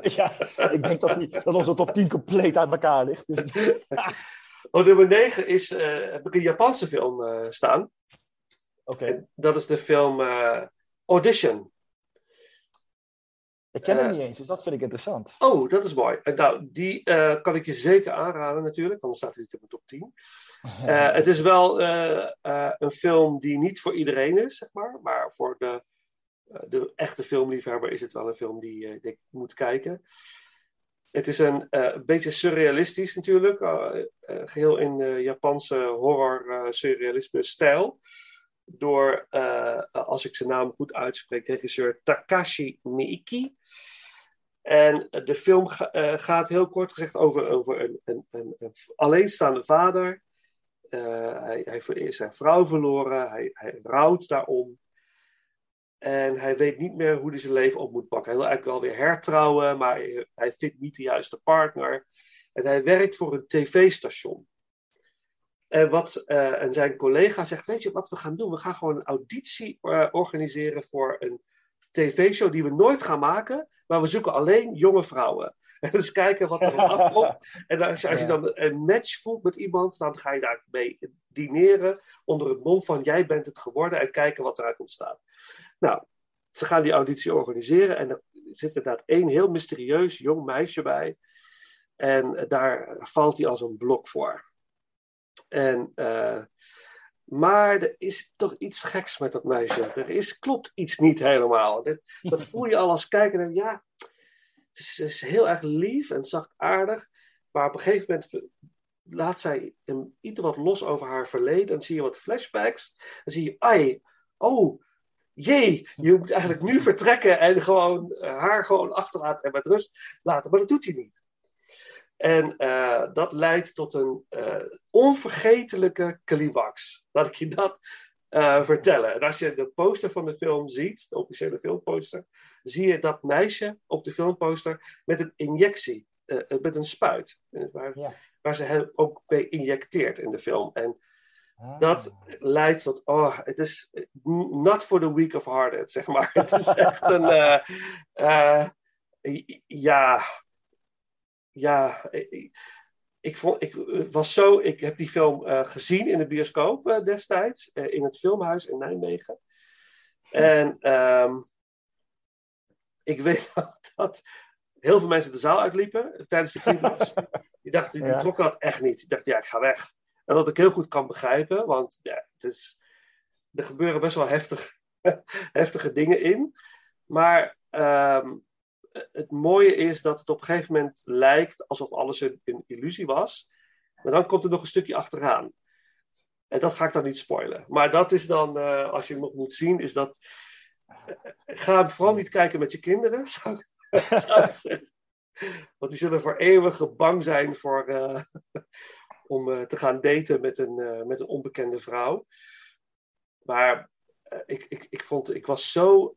Speaker 3: Ja, ik denk dat, die, dat onze top 10 compleet uit elkaar ligt. Dus,
Speaker 2: Op nummer 9 is, eh, heb ik een Japanse film eh, staan.
Speaker 3: Oké.
Speaker 2: Dat is de film eh, Audition.
Speaker 3: Ik ken hem niet eens, dus dat vind ik interessant.
Speaker 2: Oh, dat is mooi. Nou, die kan ik je zeker aanraden natuurlijk, want dan staat hij niet op mijn top 10. Eh, het is wel een film die niet voor iedereen is, zeg maar. Maar voor de, de echte filmliefhebber is het wel een film die eh, ik moet kijken. Het is een, eh, beetje surrealistisch natuurlijk. eh, eh, geheel in eh, Japanse horror eh, surrealisme stijl. Door, eh, als ik zijn naam goed uitspreek, regisseur Takashi Miike. En de film ga- eh, gaat heel kort gezegd over, over een, een, een, een alleenstaande vader. Eh, hij, hij is zijn vrouw verloren, hij, hij rouwt daarom. En hij weet niet meer hoe hij zijn leven op moet pakken. Hij wil eigenlijk wel weer hertrouwen, maar hij, vindt niet de juiste partner. En hij werkt voor een tv-station. En, wat, eh, en zijn collega zegt: Weet je wat we gaan doen? We gaan gewoon een auditie eh, organiseren voor een tv-show die we nooit gaan maken, maar we zoeken alleen jonge vrouwen. En dus kijken wat er op afkomt. En als je, als je dan een match voelt met iemand, dan ga je daar mee dineren onder het mom van jij bent het geworden en kijken wat eruit ontstaat. Nou, ze gaan die auditie organiseren en er zit inderdaad één heel mysterieus jong meisje bij. En daar valt hij als een blok voor. En, eh, maar er is toch iets geks met dat meisje. Er is, klopt iets niet helemaal. Dat, dat voel je al als kijker. En ja, het is, is heel erg lief en zachtaardig. Maar op een gegeven moment laat zij hem iets wat los over haar verleden. Dan zie je wat flashbacks. Dan zie je, ai, oh, jee, je moet eigenlijk nu vertrekken en gewoon eh, haar gewoon achterlaten en met rust laten. Maar dat doet hij niet. En eh, dat leidt tot een eh, onvergetelijke climax. Laat ik je dat vertellen. En als je de poster van de film ziet, de officiële filmposter, zie je dat meisje op de filmposter met een injectie, met een spuit. Waar,
Speaker 3: Ja.
Speaker 2: waar ze hem ook mee injecteert in de film. En. Dat leidt tot, oh, het is not for the weak of hearted, zeg maar. Het is echt een, eh, eh, ja, ja, ik, ik, vond, ik was zo, ik heb die film eh, gezien in de bioscoop destijds, in het filmhuis in Nijmegen. En ehm, ik weet nog dat heel veel mensen de zaal uitliepen tijdens de climax. die dachten, die
Speaker 3: Ja.
Speaker 2: trokken dat echt niet. Die dachten, ja, ik ga weg. En dat ik heel goed kan begrijpen, want ja, het is, er gebeuren best wel heftig, heftige dingen in. Maar ehm, het mooie is dat het op een gegeven moment lijkt alsof alles een, illusie was. Maar dan komt er nog een stukje achteraan. En dat ga ik dan niet spoilen. Maar dat is dan, eh, als je hem nog moet zien, is dat. eh, ga vooral niet kijken met je kinderen, zou ik, zou zeggen. Want die zullen voor eeuwig bang zijn voor, eh, om eh, te gaan daten met een, eh, met een onbekende vrouw. Maar eh, ik, ik, ik, vond, ik was zo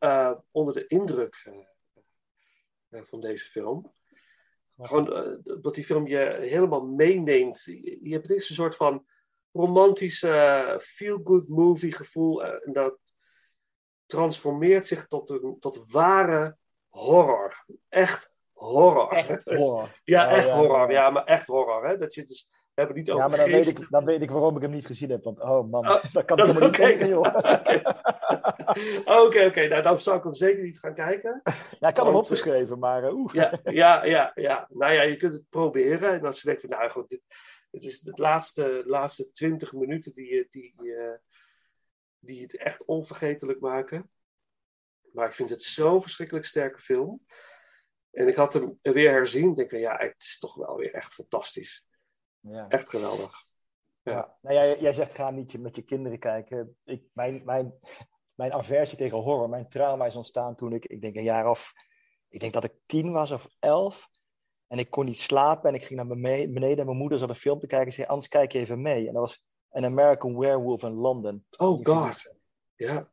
Speaker 2: onder de indruk van deze film. Gewoon dat die film je helemaal meeneemt. Je, je hebt een soort van romantische feel-good movie gevoel. en dat transformeert zich tot, een, tot ware horror. Echt horror.
Speaker 3: Echt horror.
Speaker 2: ja, echt
Speaker 3: ja,
Speaker 2: horror.
Speaker 3: ja.
Speaker 2: Ja, maar echt horror. Hè? Dat je dus, het niet
Speaker 3: Ja, maar dan weet, ik, dan weet ik waarom ik hem niet gezien heb. Want, oh man,
Speaker 2: Oh,
Speaker 3: dat kan
Speaker 2: dat-
Speaker 3: ik helemaal niet
Speaker 2: oké. Oké, oké. Nou, dan zou ik hem zeker niet gaan kijken.
Speaker 3: Ja, ik had hem
Speaker 2: Want,
Speaker 3: opgeschreven, maar uh, oeh.
Speaker 2: Ja, ja, ja, ja. Nou ja, je kunt het proberen. En als je denkt van, nou goed, dit, dit is de laatste, laatste 20 minuten die, je- die, eh, die het echt onvergetelijk maken. Maar ik vind het zo'n verschrikkelijk sterke film. En ik had hem weer herzien. Ik denk van, ja, het is toch wel weer echt fantastisch.
Speaker 3: Ja.
Speaker 2: Echt geweldig.
Speaker 3: Ja. Nou, jij, jij zegt ga niet met je kinderen kijken. Ik, mijn, mijn, mijn aversie tegen horror, mijn trauma is ontstaan toen ik, ik denk een jaar of, ik denk dat ik tien was of elf. En ik kon niet slapen en ik ging naar bene- beneden en mijn moeder zat een film te kijken en zei, anders kijk je even mee. En dat was An American Werewolf in London.
Speaker 2: Oh god. Ja.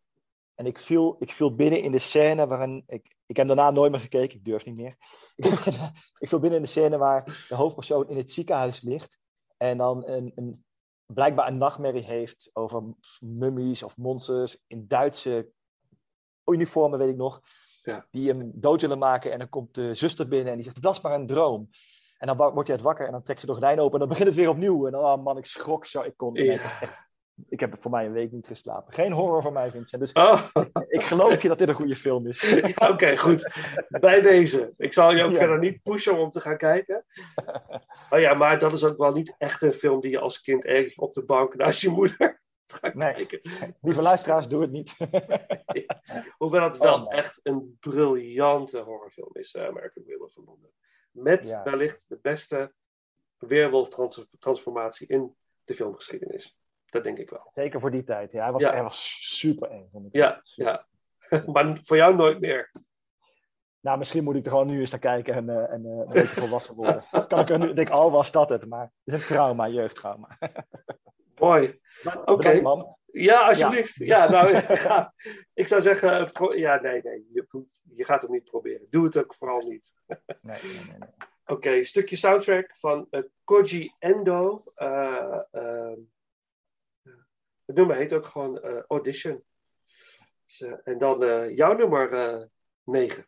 Speaker 3: En ik viel, ik viel binnen in de scène waarin ik, ik heb daarna nooit meer gekeken, ik durf niet meer. ik viel binnen in de scène waar de hoofdpersoon in het ziekenhuis ligt en dan een, een, blijkbaar een nachtmerrie heeft over mummies of monsters in Duitse uniformen, weet ik nog,
Speaker 2: Ja.
Speaker 3: die hem dood willen maken. En dan komt de zuster binnen en die zegt, dat is maar een droom. En dan wordt hij het wakker en dan trekt ze de gordijn open en dan begint het weer opnieuw. En dan, oh man, ik schrok zo. Ik kon,
Speaker 2: Ja.
Speaker 3: echt, ik heb voor mij een week niet geslapen. Geen horror voor mij, Vincent. Dus
Speaker 2: Oh,
Speaker 3: ik geloof je dat dit een goede film is.
Speaker 2: oké, goed. Bij deze. Ik zal je ook
Speaker 3: Ja.
Speaker 2: verder niet pushen om te gaan kijken. Oh ja, maar dat is ook wel niet echt een film die je als kind ergens op de bank naast je moeder gaat
Speaker 3: Nee.
Speaker 2: kijken.
Speaker 3: Lieve luisteraars, doe het niet.
Speaker 2: Hoewel het wel
Speaker 3: Oh,
Speaker 2: echt een briljante horrorfilm is, eh, American Werewolf van Londen. Met
Speaker 3: Ja.
Speaker 2: wellicht de beste weerwolf-transformatie in de filmgeschiedenis. Dat denk ik wel.
Speaker 3: Zeker voor die tijd. Ja, hij, was,
Speaker 2: Ja.
Speaker 3: hij was super eng. Vond ik.
Speaker 2: Ja, ja. maar voor jou nooit meer.
Speaker 3: Nou, misschien moet ik er gewoon nu eens naar kijken en, eh, en eh, een beetje volwassen worden. kan ik er nu, denk, al was dat het, maar het is een trauma, jeugdtrauma.
Speaker 2: Mooi. Oké.
Speaker 3: Man.
Speaker 2: Ja, alsjeblieft. Ja, nou, ja, ik zou zeggen, ja, nee, nee, je, je gaat het niet proberen. Doe het ook vooral niet.
Speaker 3: Nee, nee, nee. nee.
Speaker 2: Oké, stukje soundtrack van eh, Koji Endo. Eh, ehm, het nummer heet ook gewoon eh, Audition. Dus, eh, en dan eh, jouw nummer eh 9.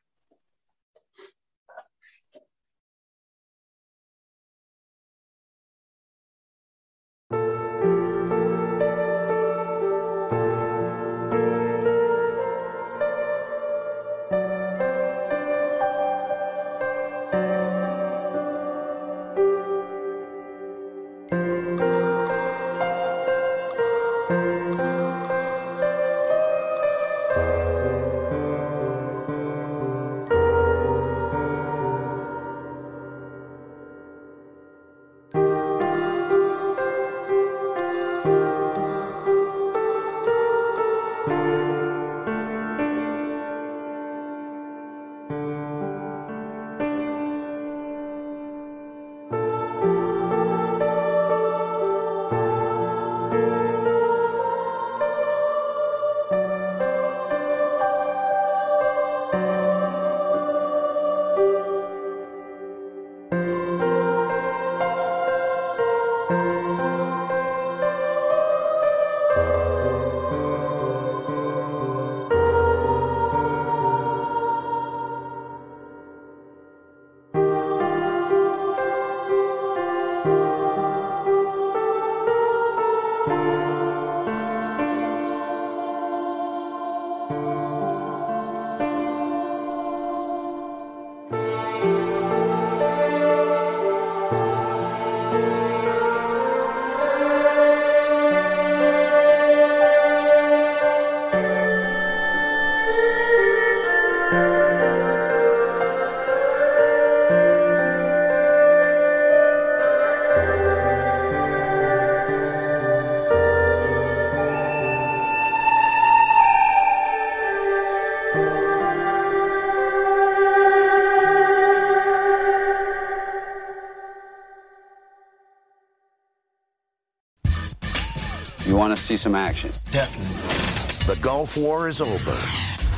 Speaker 5: Want to see some action?
Speaker 7: Definitely. The Gulf War is over.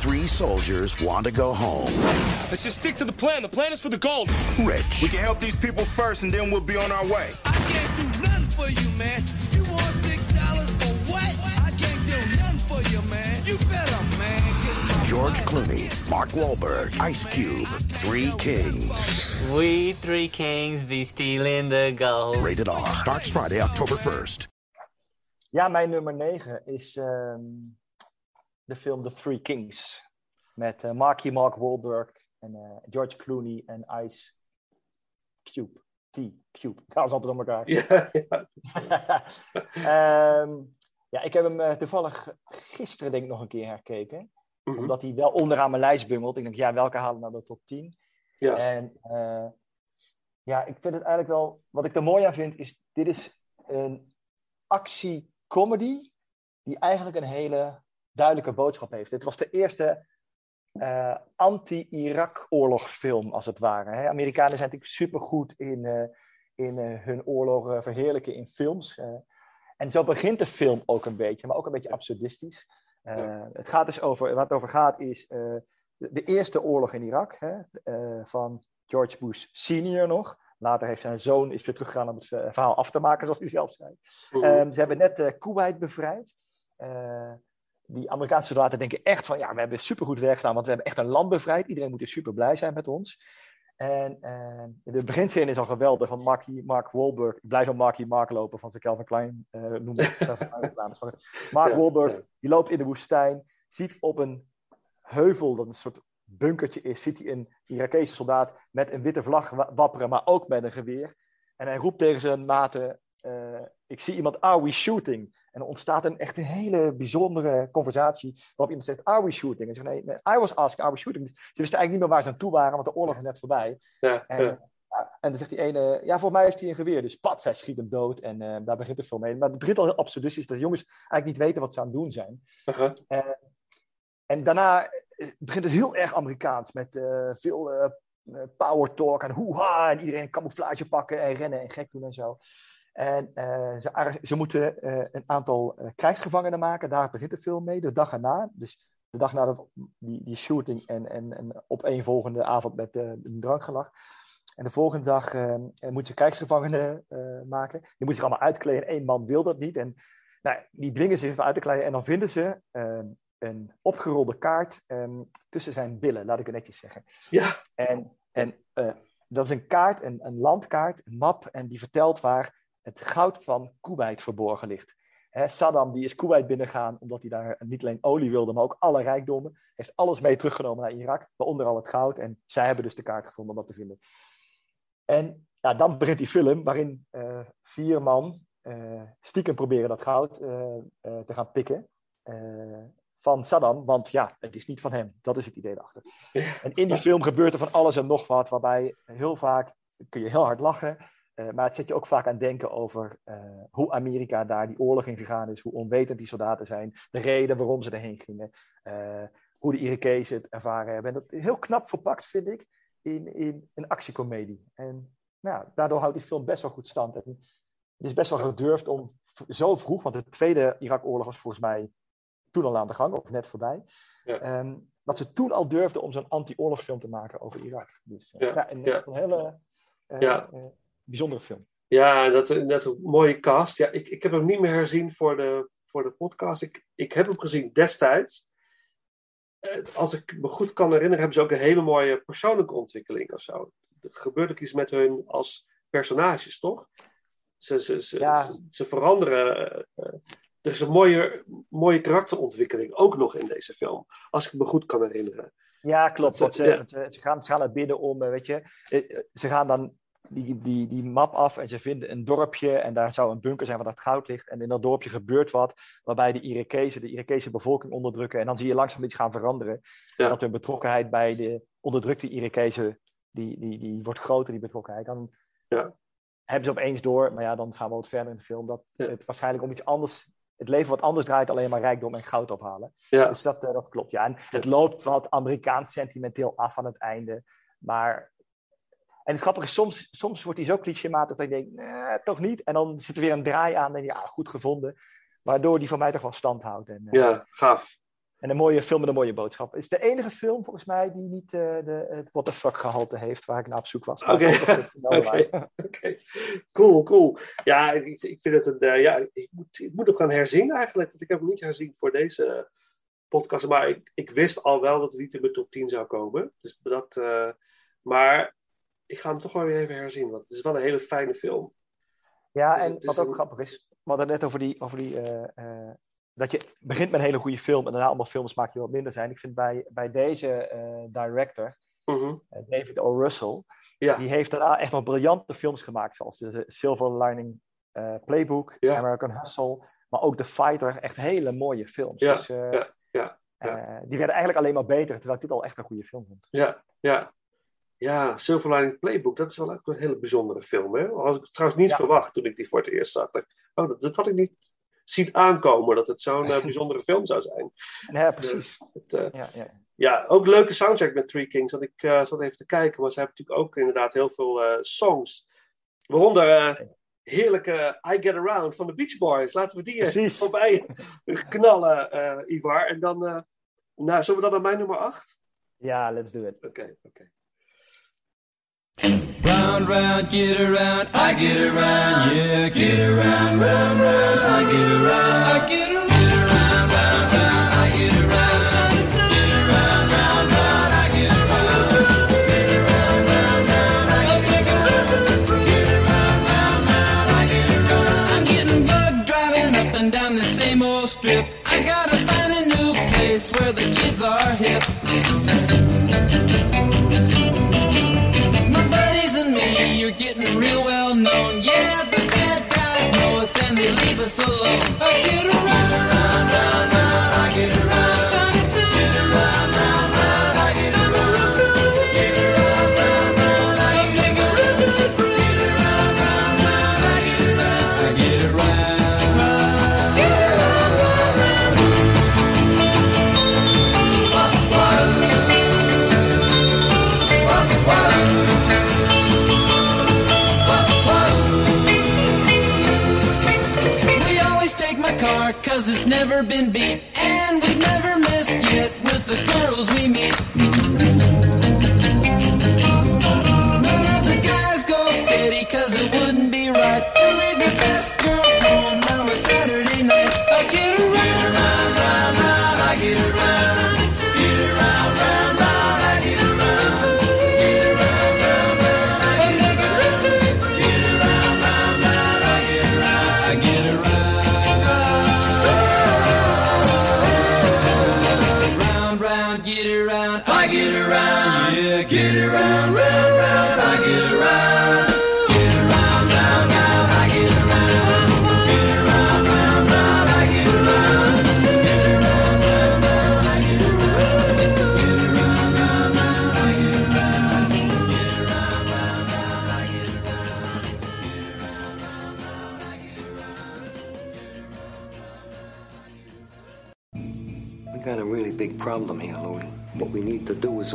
Speaker 7: Three soldiers want to go home.
Speaker 8: Let's just stick to the plan. The plan is for the gold.
Speaker 7: Rich.
Speaker 9: We can help these people first and then we'll be on our way.
Speaker 10: I can't do nothing for you, man. You want six dollars for what? I can't do nothing for you, man. You better, man.
Speaker 7: George Clooney, Mark Wahlberg, Ice Cube, Three Kings.
Speaker 11: We three kings be stealing the gold.
Speaker 7: Rated R. Starts Friday, October 1st.
Speaker 3: Ja, mijn nummer 9 is ehm, de film The Three Kings. Met eh, Marky Mark Wahlberg en eh, George Clooney en Ice Cube. T. Cube. Ik haal ze altijd door elkaar.
Speaker 2: Ja, ja.
Speaker 3: Ehm, ja, ik heb hem eh, toevallig gisteren denk ik nog een keer herkeken.
Speaker 2: Mhm.
Speaker 3: Omdat hij wel onderaan mijn lijst bungelt. Ik denk, ja, welke halen nou de top 10?
Speaker 2: Ja.
Speaker 3: En ja, ik vind het eigenlijk wel... Wat ik er mooi aan vind, is... Dit is een actie-comedy... die eigenlijk een hele duidelijke boodschap heeft. Dit was de eerste eh, anti-Irak-oorlogfilm, als het ware. Hè? Amerikanen zijn natuurlijk supergoed in, eh, in eh, hun oorlogen verheerlijken in films. en zo begint de film ook een beetje, maar ook een beetje absurdistisch. Het gaat dus over, wat het over gaat is, de, de eerste oorlog in Irak hè, van George Bush senior nog. Later heeft zijn zoon is weer teruggegaan om het eh, verhaal af te maken, zoals hij zelf zei. Ehm, ze hebben net eh Kuwait bevrijd. Eh, die Amerikaanse soldaten denken echt van, ja, we hebben supergoed werk gedaan, want we hebben echt een land bevrijd. Iedereen moet hier super blij zijn met ons. En eh, de beginscène is al geweldig van Marky, Mark Wahlberg. Ik blijf al Marky Mark lopen van zijn Calvin Klein noemen. Maar Mark
Speaker 2: Ja,
Speaker 3: Wahlberg,
Speaker 2: ja.
Speaker 3: die loopt in de woestijn, ziet op een heuvel, dat een soort bunkertje is, ziet hij een Irakese soldaat met een witte vlag wa- wapperen, maar ook met een geweer. En hij roept tegen zijn maten, eh, ik zie iemand, are we shooting? En er ontstaat een echt een hele bijzondere conversatie waarop iemand zegt, are we shooting? En ze zeggen, nee, I was asking, are we shooting? Ze wisten eigenlijk niet meer waar ze aan toe waren, want de oorlog is net voorbij.
Speaker 2: Ja,
Speaker 3: En,
Speaker 2: ja.
Speaker 3: en dan zegt die ene, ja, voor mij heeft hij een geweer. Dus pat, zij schiet hem dood. En eh, daar begint de film mee. Maar het begint al heel absurdistisch, dat de jongens eigenlijk niet weten wat ze aan het doen zijn. Eh, en daarna eh, begint het heel erg Amerikaans, met eh, veel eh, power talk en hoeha, en iedereen camouflage pakken en rennen en gek doen en zo. En ze, ze moeten een aantal krijgsgevangenen maken, daar begint de film mee, de dag erna. Dus de dag na dat, die, die shooting en, en, en opeenvolgende avond met een drankgelag. En de volgende dag moeten ze krijgsgevangenen maken. Die moeten zich allemaal uitkleden. Eén man wil dat niet. En nou, die dwingen zich even uit te kleden. En dan vinden ze een opgerolde kaart eh, tussen zijn billen, laat ik het netjes zeggen.
Speaker 2: Ja.
Speaker 3: En, en eh, dat is een kaart, een, een landkaart, een map. En die vertelt waar het goud van Kuwait verborgen ligt. Saddam die is Kuwait binnengegaan omdat hij daar niet alleen olie wilde, maar ook alle rijkdommen. Heeft alles mee teruggenomen naar Irak, waaronder al het goud. En zij hebben dus de kaart gevonden om dat te vinden. En ja, dan begint die film waarin eh, vier man eh, stiekem proberen dat goud te gaan pikken van Saddam. Want ja, het is niet van hem. Dat is het idee erachter. En in die film gebeurt er van alles en nog wat, waarbij heel vaak kun je heel hard lachen. eh, maar het zet je ook vaak aan denken over eh, hoe Amerika daar die oorlog in gegaan is, hoe onwetend die soldaten zijn, de reden waarom ze erheen gingen, eh, hoe de Irakezen het ervaren hebben. En dat is heel knap verpakt, vind ik, in, in een actiecomedie. En nou, daardoor houdt die film best wel goed stand. En het is best wel gedurfd om zo vroeg, want de tweede Irak-oorlog was volgens mij toen al aan de gang, of net voorbij.
Speaker 2: Ja.
Speaker 3: ehm, dat ze toen al durfden om zo'n anti-oorlogsfilm te maken over Irak. Dus eh,
Speaker 2: Ja,
Speaker 3: ja, een, hele eh, eh, bijzondere film.
Speaker 2: Ja, dat is net een mooie cast. Ja, ik, ik heb hem niet meer herzien voor de, voor de podcast. Ik, ik heb hem gezien destijds. Als ik me goed kan herinneren, hebben ze ook een hele mooie persoonlijke ontwikkeling of zo. Er gebeurt ook iets met hun als personages, toch? Ze, ze, ze,
Speaker 3: Ja.
Speaker 2: ze, ze veranderen. Er is een mooie, mooie karakterontwikkeling ook nog in deze film. Als ik me goed kan herinneren.
Speaker 3: Ja, klopt.
Speaker 2: Dat-
Speaker 3: ze,
Speaker 2: ja.
Speaker 3: gaan, ze gaan naar binnen om, eh, weet je, eh, eh, ze gaan dan die, die, die map af en ze vinden een dorpje en daar zou een bunker zijn waar dat goud ligt. En in dat dorpje gebeurt wat waarbij de Irakezen de Irakese bevolking onderdrukken. En dan zie je langzaam iets gaan veranderen.
Speaker 2: Ja.
Speaker 3: En dat hun betrokkenheid bij de onderdrukte Irakezen, die, die, die wordt groter, die betrokkenheid. Dan
Speaker 2: Ja.
Speaker 3: hebben ze opeens door, maar ja, dan gaan we wat verder in de film, dat het waarschijnlijk om iets anders, het leven wat anders draait, alleen maar rijkdom en goud ophalen.
Speaker 2: Ja.
Speaker 3: Dus dat, eh, dat klopt, ja. En het loopt wat Amerikaans sentimenteel af aan het einde. Maar... En het grappige is, soms, soms wordt hij zo clichématig dat ik denk, nee, toch niet. En dan zit er weer een draai aan en ja, goed gevonden. Waardoor die van mij toch wel stand houdt. En, eh,
Speaker 2: Ja, gaaf.
Speaker 3: En een mooie film met een mooie boodschap. Het is de enige film volgens mij die niet eh, de, het what the fuck gehalte heeft waar ik naar op zoek was.
Speaker 2: Oké. Cool, cool. Ja, ik, ik vind het een. eh, ja, ik moet, ik moet hem gaan herzien eigenlijk. Want ik heb hem niet herzien voor deze podcast. Maar ik, ik wist al wel dat het niet in mijn top 10 zou komen. Dus dat, eh, maar ik ga hem toch wel weer even herzien. Want het is wel een hele fijne film.
Speaker 3: Ja,
Speaker 2: Dus
Speaker 3: en wat ook
Speaker 2: een-
Speaker 3: grappig is, we hadden net over die, over die dat je begint met een hele goede film en daarna allemaal films maak je wat minder zijn. Ik vind bij, bij deze eh, director,
Speaker 2: Mhm.
Speaker 3: eh, David O. Russell,
Speaker 2: Ja.
Speaker 3: die heeft daarna echt nog briljante films gemaakt, zoals de Silver Lining eh, Playbook,
Speaker 2: Ja.
Speaker 3: American Hustle, maar ook The Fighter, echt hele mooie films.
Speaker 2: Ja,
Speaker 3: Dus,
Speaker 2: ja, ja,
Speaker 3: die werden eigenlijk alleen maar beter, terwijl ik dit al echt een goede film vond.
Speaker 2: Ja, ja. Ja, Silver Lining Playbook, dat is wel ook een hele bijzondere film. Hè? Had ik trouwens niet verwacht toen ik die voor het eerst zag. Oh, dat, dat had ik niet zien aankomen, dat het zo'n eh, bijzondere film zou zijn.
Speaker 3: Ja, precies.
Speaker 2: Het, eh,
Speaker 3: Ja, ja.
Speaker 2: ja, ook een leuke soundtrack met Three Kings. Dat ik eh, zat even te kijken, maar ze hebben natuurlijk ook inderdaad heel veel eh, songs. Waaronder eh, heerlijke I Get Around van de Beach Boys. Laten we die eh,
Speaker 3: Precies.
Speaker 2: voorbij knallen, eh, Ivar. En dan, eh, nou, zullen we dan naar mijn nummer 8?
Speaker 3: Ja, let's do it.
Speaker 2: Oké, oké.
Speaker 10: Round, round, get around, I get around, yeah, get around, round, round, I get around, I get around,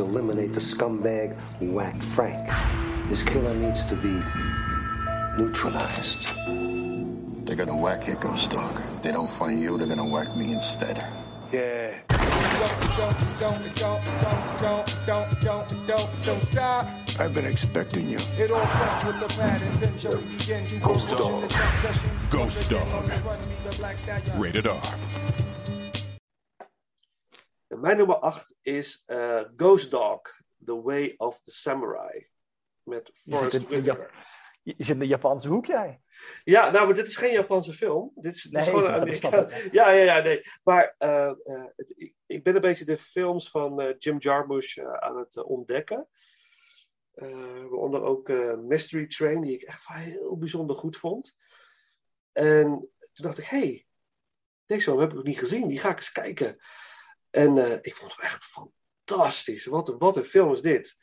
Speaker 12: is eliminate the scumbag who whacked Frank. This killer needs to be neutralized.
Speaker 13: They're gonna whack you, Ghost Dog. If they don't find you, they're gonna whack me instead.
Speaker 12: Yeah.
Speaker 13: I've been expecting you.
Speaker 10: It all starts with the pad and then shall we begin to
Speaker 4: Ghost Dog.
Speaker 10: in the jump session.
Speaker 4: Ghost Dog. Rated R.
Speaker 2: Mijn nummer 8 is eh, Ghost Dog, The Way of the Samurai. Met Forrest Whitaker.
Speaker 3: Je zit in de Japanse hoek, jij.
Speaker 2: Ja, nou, maar dit is geen Japanse film. Dit is, dit is
Speaker 3: Nee,
Speaker 2: gewoon een
Speaker 3: dat snap
Speaker 2: Amerikaan.
Speaker 3: ik.
Speaker 2: Ja, ja, ja, nee. Maar eh, eh, het- ik, ik ben een beetje de films van Jim Jarmusch aan het ontdekken. Waaronder ook Mystery Train, die ik echt heel bijzonder goed vond. En toen dacht ik, hé, hey, deze film heb ik nog niet gezien. Die ga ik eens kijken. En eh, ik vond hem echt fantastisch. Wat, een- wat een film is dit.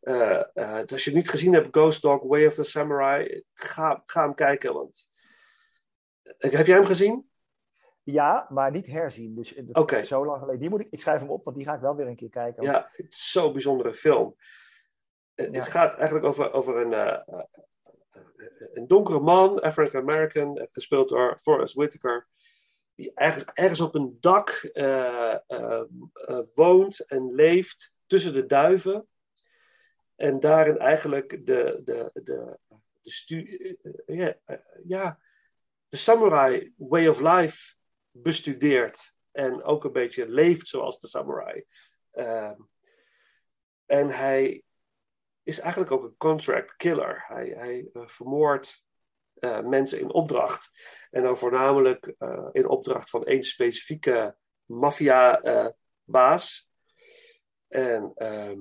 Speaker 2: Eh, eh, als je het niet gezien hebt, Ghost Dog, Way of the Samurai, ga, ga hem kijken. Want... Heb jij hem gezien?
Speaker 3: Ja, maar niet herzien. Dus dat is zo lang geleden. Die moet ik, ik schrijf hem op, want die ga ik wel weer een keer kijken.
Speaker 2: Ja, het is zo'n bijzondere film.
Speaker 3: Ja.
Speaker 2: Het gaat eigenlijk over, over een, een donkere man, African American, gespeeld door Forrest Whitaker, die ergens, ergens op een dak eh, eh, eh, woont en leeft tussen de duiven. En daarin eigenlijk de, de, de, de, stu- ja, de samurai way of life bestudeert. En ook een beetje leeft zoals de samurai. Ehm, en hij is eigenlijk ook een contract killer. Hij, hij vermoordt eh, mensen in opdracht. En dan voornamelijk eh, in opdracht van één specifieke maffia-baas. en ehm,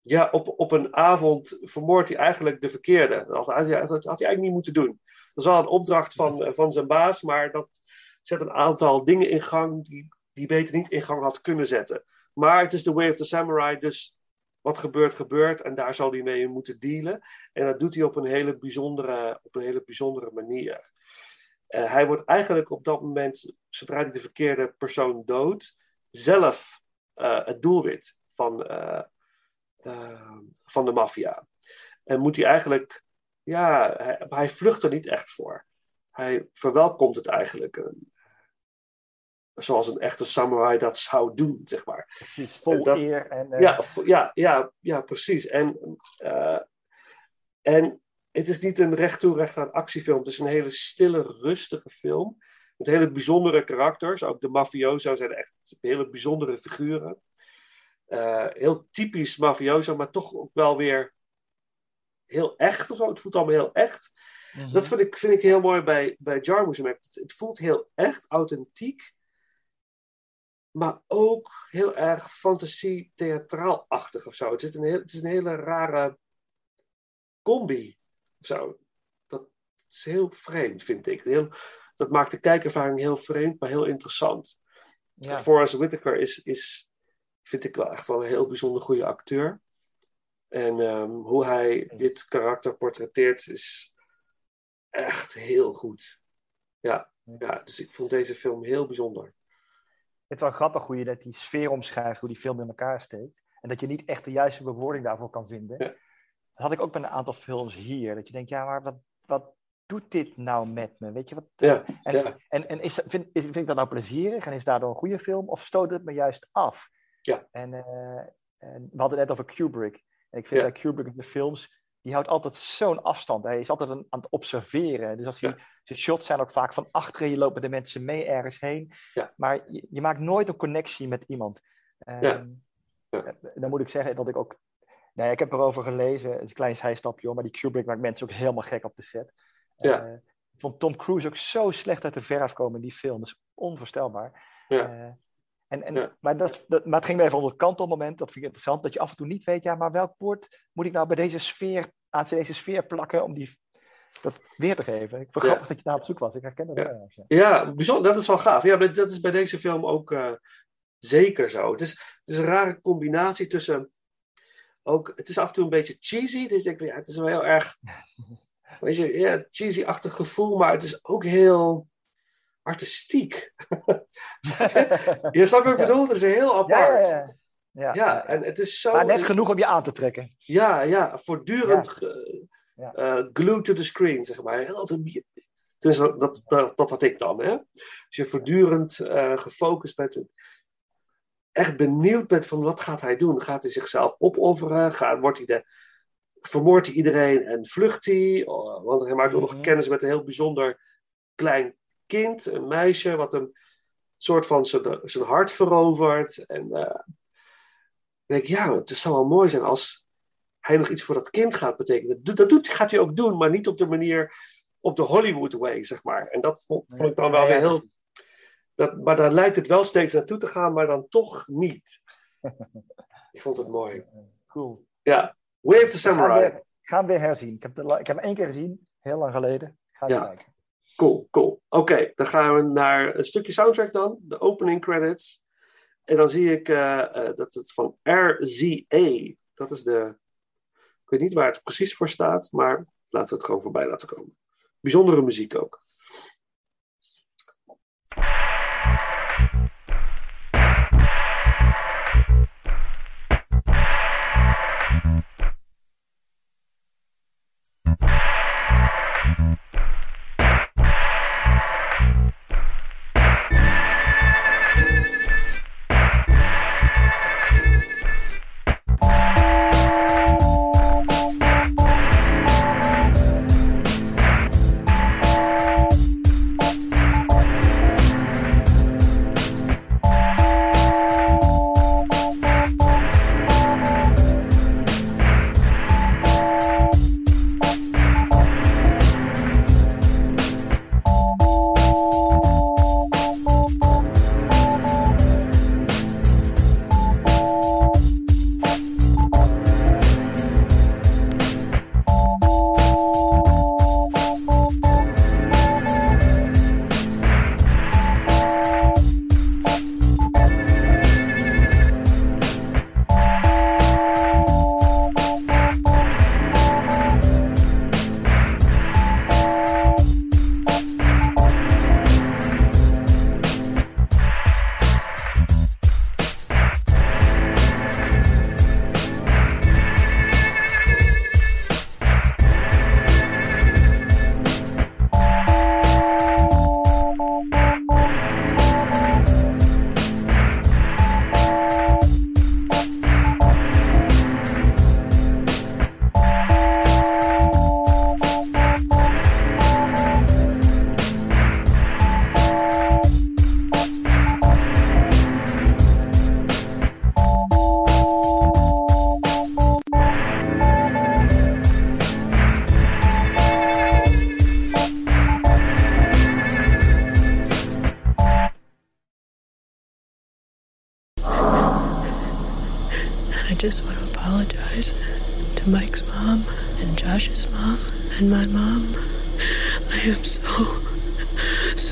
Speaker 2: ja, op, op een avond vermoordt hij eigenlijk de verkeerde. Dat had, hij- eigenlijk niet moeten doen. Dat is wel een opdracht van, eh, van zijn baas, maar dat zet een aantal dingen in gang die, die beter niet in gang had kunnen zetten. Maar het is de way of the samurai, dus wat gebeurt, gebeurt. En daar zal hij mee moeten dealen. En dat doet hij op een hele bijzondere, op een hele bijzondere manier. Eh, hij wordt eigenlijk op dat moment, zodra hij de verkeerde persoon doodt, zelf eh, het doelwit van, eh, van de maffia. En moet hij eigenlijk, ja, hij, hij vlucht er niet echt voor. Hij verwelkomt het eigenlijk. Zoals een echte samurai dat zou doen, zeg maar.
Speaker 3: Precies, vol
Speaker 2: dat,
Speaker 3: eer. En, uh...
Speaker 2: ja, ja, ja, ja, precies. En, uh, en het is niet een recht toe recht aan actiefilm. Het is een hele stille, rustige film. Met hele bijzondere karakters. Ook de mafioso zijn echt hele bijzondere figuren. Uh, heel typisch mafioso, maar toch ook wel weer heel echt of zo. Het voelt allemaal heel echt. Mm -hmm. Dat vind ik, vind ik heel mooi bij, bij Jarmusch. Het, het voelt heel echt, authentiek. Maar ook heel erg fantasie, theatraalachtig of zo. Het, zit een heel, het is een hele rare combi. Of zo. Dat, dat is heel vreemd, vind ik. Heel, dat maakt de kijkervaring heel vreemd, maar heel interessant. Ja. Forrest Whitaker is, is, vind ik wel echt wel een heel bijzonder goede acteur. En um, hoe hij dit karakter portretteert is echt heel goed. Ja, ja, dus ik vond deze film heel bijzonder.
Speaker 3: Het is wel grappig hoe je net die sfeer omschrijft, hoe die film in elkaar steekt. En dat je niet echt de juiste bewoording daarvoor kan vinden. Ja. Dat had ik ook bij een aantal films hier. Dat je denkt, ja, maar wat, wat doet dit nou met me? Weet je wat?
Speaker 2: Ja,
Speaker 3: en
Speaker 2: ja.
Speaker 3: en, en is, vind, is, vind ik dat nou plezierig en is daardoor een goede film? Of stoot het me juist af?
Speaker 2: Ja.
Speaker 3: En, uh, en we hadden het net over Kubrick. En ik vind bij Kubrick in de films, die houdt altijd zo'n afstand. Hij is altijd een, aan het observeren. Dus als hij, zijn shots zijn ook vaak van achteren, je loopt met de mensen mee ergens heen.
Speaker 2: Ja.
Speaker 3: Maar je, je maakt nooit een connectie met iemand.
Speaker 2: Ja.
Speaker 3: Dan moet ik zeggen dat ik ook... Nee, ik heb erover gelezen, het is een klein zijstapje hoor, maar die Kubrick maakt mensen ook helemaal gek op de set.
Speaker 2: Ja.
Speaker 3: Eh, ik vond Tom Cruise ook zo slecht uit de verf komen in die film. Dat is onvoorstelbaar.
Speaker 2: Ja.
Speaker 3: En, en,
Speaker 2: Ja.
Speaker 3: maar, dat, dat, maar het ging me even onder het kantelmoment. Dat vind ik interessant. Dat je af en toe niet weet, ja, maar welk woord moet ik nou bij deze sfeer, aan deze sfeer plakken om die, dat weer te geven? Ik vond
Speaker 2: Ja.
Speaker 3: grappig dat je daar op zoek was. Ik herken dat
Speaker 2: Ja.
Speaker 3: wel. Ja.
Speaker 2: Bijzonder, dat is wel gaaf. Ja, dat is bij deze film ook eh, zeker zo. Het is, het is een rare combinatie tussen. Ook, het is af en toe een beetje cheesy. Dus ik, ja, het is wel heel erg. Weet je, ja, cheesy-achtig gevoel, maar het is ook heel artistiek. je snapt wat ik bedoel? Het is heel apart.
Speaker 3: ja, ja. Ja,
Speaker 2: Ja, en het is zo.
Speaker 3: Maar net genoeg om je aan te trekken.
Speaker 2: Ja, ja, voortdurend ge- Eh, glued to the screen, zeg maar. Heel te- Dus dat, dat, dat, dat had ik dan, hè. Als je voortdurend eh, gefocust bent, echt benieuwd bent van wat gaat hij doen. Gaat hij zichzelf opofferen? Gaat, wordt hij de, vermoordt hij iedereen en vlucht hij? Want hij maakt ook nog
Speaker 3: Mhm.
Speaker 2: kennis met een heel bijzonder klein kind, een meisje, wat een soort van zijn, zijn hart verovert. En eh, dan denk ik, ja, het zou wel mooi zijn als hij nog iets voor dat kind gaat betekenen. Dat, doet, gaat hij ook doen, maar niet op de manier, op de Hollywood way, zeg maar. En dat vond, vond ik dan wel weer heel... Dat, maar daar lijkt het wel steeds naartoe te gaan, maar dan toch niet. ik vond het mooi.
Speaker 3: Cool.
Speaker 2: Ja, Wave the Samurai.
Speaker 3: ik ga hem weer herzien. Ik heb, de, ik heb hem één keer gezien, heel lang geleden. Ga
Speaker 2: Ja.
Speaker 3: kijken.
Speaker 2: Cool, cool. Oké, dan gaan we naar een stukje soundtrack dan. De opening credits. En dan zie ik eh, eh, dat het van RZA. Dat is de... Ik weet niet waar het precies voor staat, maar laten we het gewoon voorbij laten komen. Bijzondere muziek ook.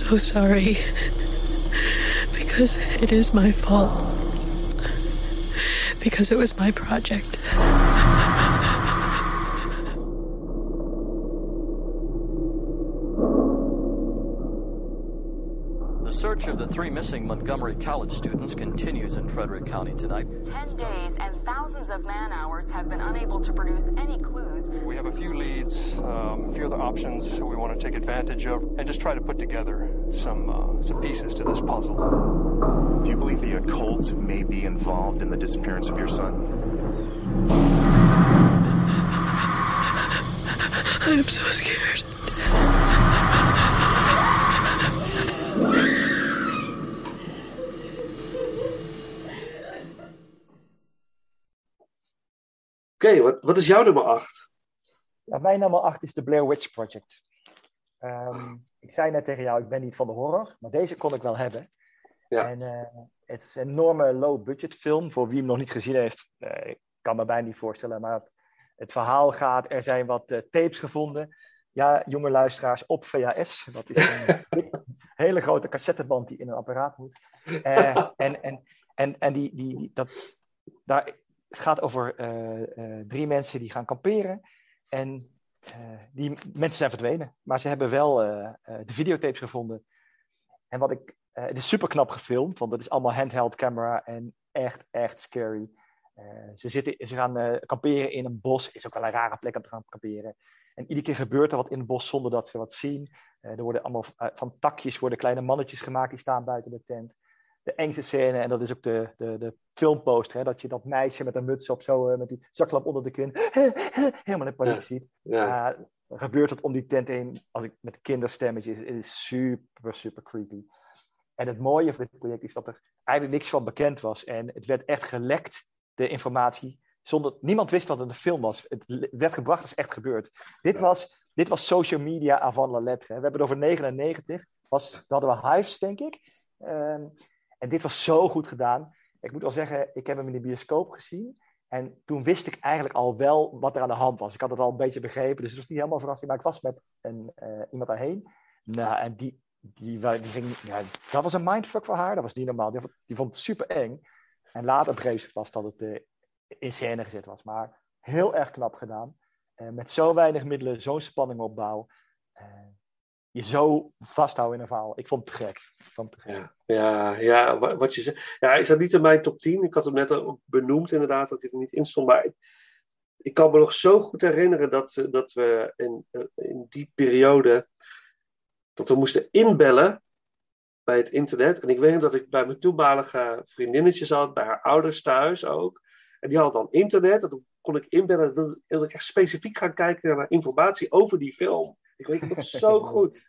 Speaker 14: So sorry. Because it is my fault. Because it was my project.
Speaker 15: The search of the three missing Montgomery College students continues in Frederick County tonight.
Speaker 16: Ten days and thousands of man hours have been unable to produce any clues.
Speaker 17: We have a few leads, um, a few other options we want to take advantage of, and just try to put together some uh, some pieces to this puzzle.
Speaker 18: Do you believe the occult may be involved in the disappearance of your son?
Speaker 14: I am so scared.
Speaker 2: Wat, wat is jouw nummer 8?
Speaker 3: Ja, mijn nummer 8 is de Blair Witch Project. Ehm, ik zei net tegen jou, ik ben niet van de horror, maar deze kon ik wel hebben.
Speaker 2: Ja.
Speaker 3: En eh, het is een enorme low-budget film. Voor wie hem nog niet gezien heeft, eh, ik kan me bijna niet voorstellen. Maar het, het verhaal gaat, er zijn wat eh, tapes gevonden. Ja, jonge luisteraars, op VHS. Dat is een hele grote cassetteband die in een apparaat moet. En en, en, en die, die, die- dat, daar, gaat over eh, eh, drie mensen die gaan kamperen. En eh, die mensen zijn verdwenen. Maar ze hebben wel de videotapes gevonden. En wat ik. het is super knap gefilmd, want het is allemaal handheld camera en echt, echt scary. Ze, zitten, ze gaan kamperen in een bos. Is ook wel een rare plek om te gaan kamperen. En iedere keer gebeurt er wat in het bos zonder dat ze wat zien. Er worden allemaal van takjes worden kleine mannetjes gemaakt die staan buiten de tent. De engste scène, en dat is ook de, de, de filmposter, hè, dat je dat meisje met een muts op zo, eh, met die zaklamp onder de kin, helemaal in paniek
Speaker 2: Ja,
Speaker 3: ziet.
Speaker 2: ja.
Speaker 3: Uh, gebeurt het om die tent heen, als ik met kinderstemmetjes, het is super, super creepy. En het mooie van dit project is dat er eigenlijk niks van bekend was. En het werd echt gelekt, de informatie, zonder niemand wist dat het een film was. Het werd gebracht als echt gebeurd. Dit, was, dit was social media avant la lettre. hè. We hebben het over 99, was, dan hadden we Hives, denk ik. Ehm, en dit was zo goed gedaan. Ik moet wel zeggen, ik heb hem in de bioscoop gezien. En toen wist ik eigenlijk al wel wat er aan de hand was. Ik had het al een beetje begrepen, dus het was niet helemaal verrassing. Maar ik was met een, eh, iemand daarheen. Nou, en die, die, die ging, ja, dat was een mindfuck voor haar. Dat was niet normaal. Die, vond- die vond het super eng. En later begreep ze pas dat het eh, in scène gezet was. Maar heel erg knap gedaan. Eh, met zo weinig middelen, zo'n spanning opbouw. Je zo vasthouden in een verhaal. Ik vond het gek. Vond het gek.
Speaker 2: Ja, ja, wa- wat je zegt. Ja, hij staat niet in mijn top 10. Ik had hem net al benoemd, inderdaad, dat hij er niet in stond. Maar ik, kan me nog zo goed herinneren dat, eh, dat we in, eh, in die periode. dat we moesten inbellen bij het internet. En ik weet dat ik bij mijn toenmalige vriendinnetje zat, bij haar ouders thuis ook. En die hadden dan internet. En toen kon ik inbellen. Wilde ik echt specifiek gaan kijken naar informatie over die film. Ik weet het nog zo goed.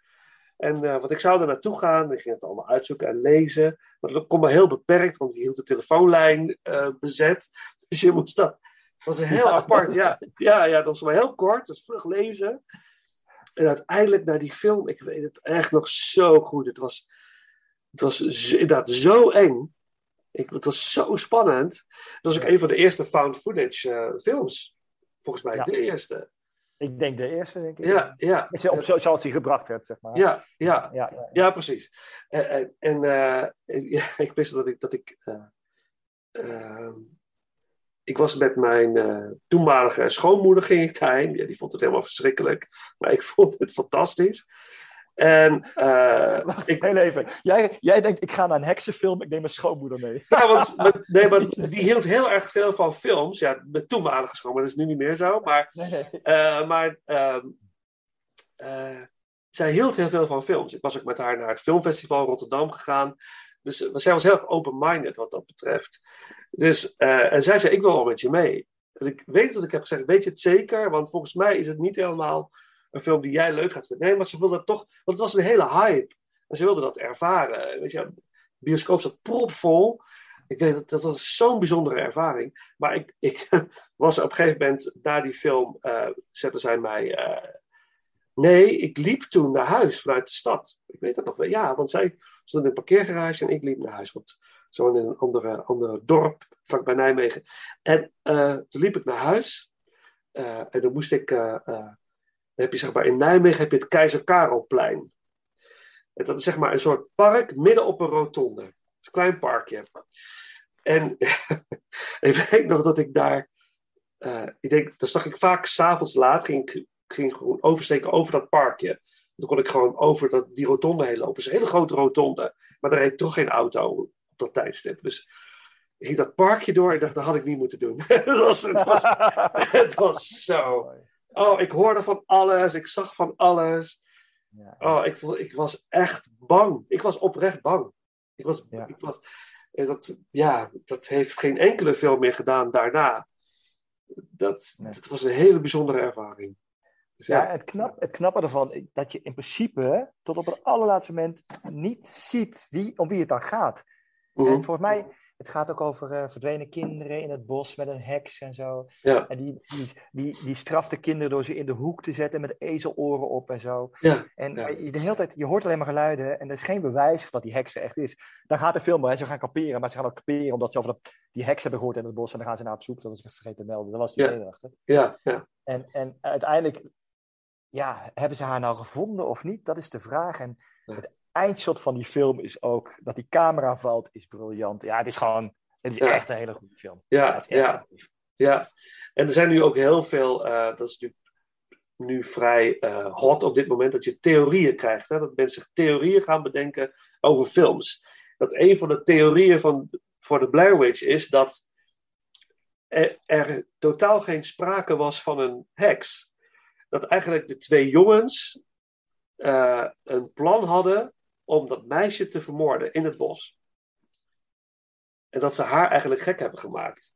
Speaker 2: En uh, want ik zou er naartoe gaan, ik ging het allemaal uitzoeken en lezen. Maar dat kon maar heel beperkt, want je hield de telefoonlijn uh, bezet. Dus je moest dat. Dat was heel apart. Ja, ja, ja, dat was maar heel kort, dus vlug lezen. En uiteindelijk naar die film, ik weet het echt nog zo goed. Het was, het was inderdaad zo eng. Ik, het was zo spannend. Het was ook een van de eerste found footage uh, films. Volgens mij ja. de eerste.
Speaker 3: Ik denk de eerste, denk ik.
Speaker 2: Ja, ja.
Speaker 3: Is op, zo, zoals die gebracht werd, zeg maar.
Speaker 2: Ja, ja, ja, ja, ja precies. En, en uh, ja, ik wist dat ik. Dat ik, uh, ik was met mijn uh, toenmalige schoonmoeder, ging ik daarheen. Ja, die vond het helemaal verschrikkelijk. Maar ik vond het fantastisch. En, uh,
Speaker 3: Wacht, ik... Heel even. Jij, jij denkt, ik ga naar een heksenfilm, ik neem mijn schoonmoeder mee.
Speaker 2: Ja, want met, nee, maar die hield heel erg veel van films. Ja, met toenmalige schoonmoeder, dat is nu niet meer zo. Maar, nee. Uh, maar uh, zij hield heel veel van films. Ik was ook met haar naar het filmfestival Rotterdam gegaan. Dus zij was heel erg open-minded wat dat betreft. Dus, en zij zei, ik wil wel met je mee. Dus ik weet dat ik heb gezegd, weet je het zeker? Want volgens mij is het niet helemaal een film die jij leuk gaat vinden. Nee, maar ze wilde toch, want het was een hele hype. En ze wilde dat ervaren. Weet je, de bioscoop zat propvol. Ik weet dat dat was zo'n bijzondere ervaring. Maar ik, ik was op een gegeven moment, na die film, uh, zetten zij mij... Uh, nee, ik liep toen naar huis vanuit de stad. Ik weet dat nog wel. Ja, want zij stond in een parkeergarage en ik liep naar huis. Want Zo in een andere, andere dorp, vlakbij Nijmegen. En eh, toen liep ik naar huis. eh, en dan moest ik... dan heb je zeg maar in Nijmegen heb je het Keizer Karelplein. En dat is zeg maar een soort park midden op een rotonde. Een klein parkje. En ik weet nog dat ik daar... eh, ik denk, dan zag ik vaak s'avonds laat, ging ik ging gewoon oversteken over dat parkje. Toen kon ik gewoon over dat, die rotonde heen lopen. Het is een hele grote rotonde. Maar er reed toch geen auto op dat tijdstip. Dus ik ging dat parkje door en dacht, dat had ik niet moeten doen. was, het, was, het was zo... Oh, ik hoorde van alles. Ik zag van alles. Oh, ik, ik was echt bang. Ik was oprecht bang. Ik was... Ik was en dat, ja, dat heeft geen enkele film meer gedaan daarna. Dat, dat was een hele bijzondere ervaring. Dus
Speaker 3: Ja,
Speaker 2: ja,
Speaker 3: het, knap, het knappe ervan, dat je in principe tot op het allerlaatste moment niet ziet wie, om wie het dan gaat.
Speaker 2: Mhm.
Speaker 3: En volgens mij, het gaat ook over eh, verdwenen kinderen in het bos met een heks en zo.
Speaker 2: Ja.
Speaker 3: En die, die, die, die straft de kinderen door ze in de hoek te zetten met ezeloren op en zo.
Speaker 2: Ja,
Speaker 3: En
Speaker 2: ja.
Speaker 3: de hele tijd, je hoort alleen maar geluiden en er is geen bewijs dat die heks er echt is. Dan gaat de film, hè, ze gaan kamperen, maar ze gaan ook kamperen omdat ze over dat, die heks hebben gehoord in het bos en dan gaan ze naar op zoek. Dat was ik vergeten te melden. Dat was die
Speaker 2: Ja.
Speaker 3: erachter.
Speaker 2: ja, ja.
Speaker 3: En, en uiteindelijk, ja, hebben ze haar nou gevonden of niet? Dat is de vraag. En het eindshot van die film is ook, dat die camera valt, is briljant. Ja, het is gewoon, het is
Speaker 2: Ja.
Speaker 3: echt een hele goede film.
Speaker 2: Ja, ja, ja. En er zijn nu ook heel veel, eh, dat is natuurlijk nu vrij eh, hot op dit moment, dat je theorieën krijgt. Hè? Dat mensen theorieën gaan bedenken over films. Dat een van de theorieën van, voor de Blair Witch is dat er, er totaal geen sprake was van een heks. Dat eigenlijk de twee jongens eh, een plan hadden om dat meisje te vermoorden in het bos. En dat ze haar eigenlijk gek hebben gemaakt.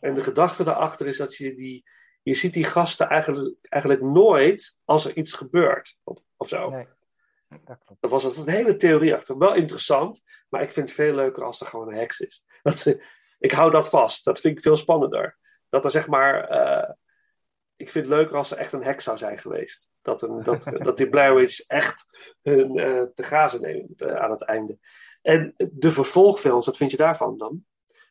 Speaker 2: En de gedachte daarachter is dat je die. Je ziet die gasten eigenlijk, eigenlijk nooit als er iets gebeurt. Of, of zo.
Speaker 3: Nee, dat klopt.
Speaker 2: Dat was een hele theorie achter. Wel interessant, maar ik vind het veel leuker als er gewoon een heks is. Dat, ik hou dat vast. Dat vind ik veel spannender. Dat er zeg maar. eh, ik vind het leuker als er echt een heks zou zijn geweest. Dat, een, dat, dat die Blair Witch echt hun eh, te grazen neemt eh, aan het einde. En de vervolgfilms, wat vind je daarvan dan?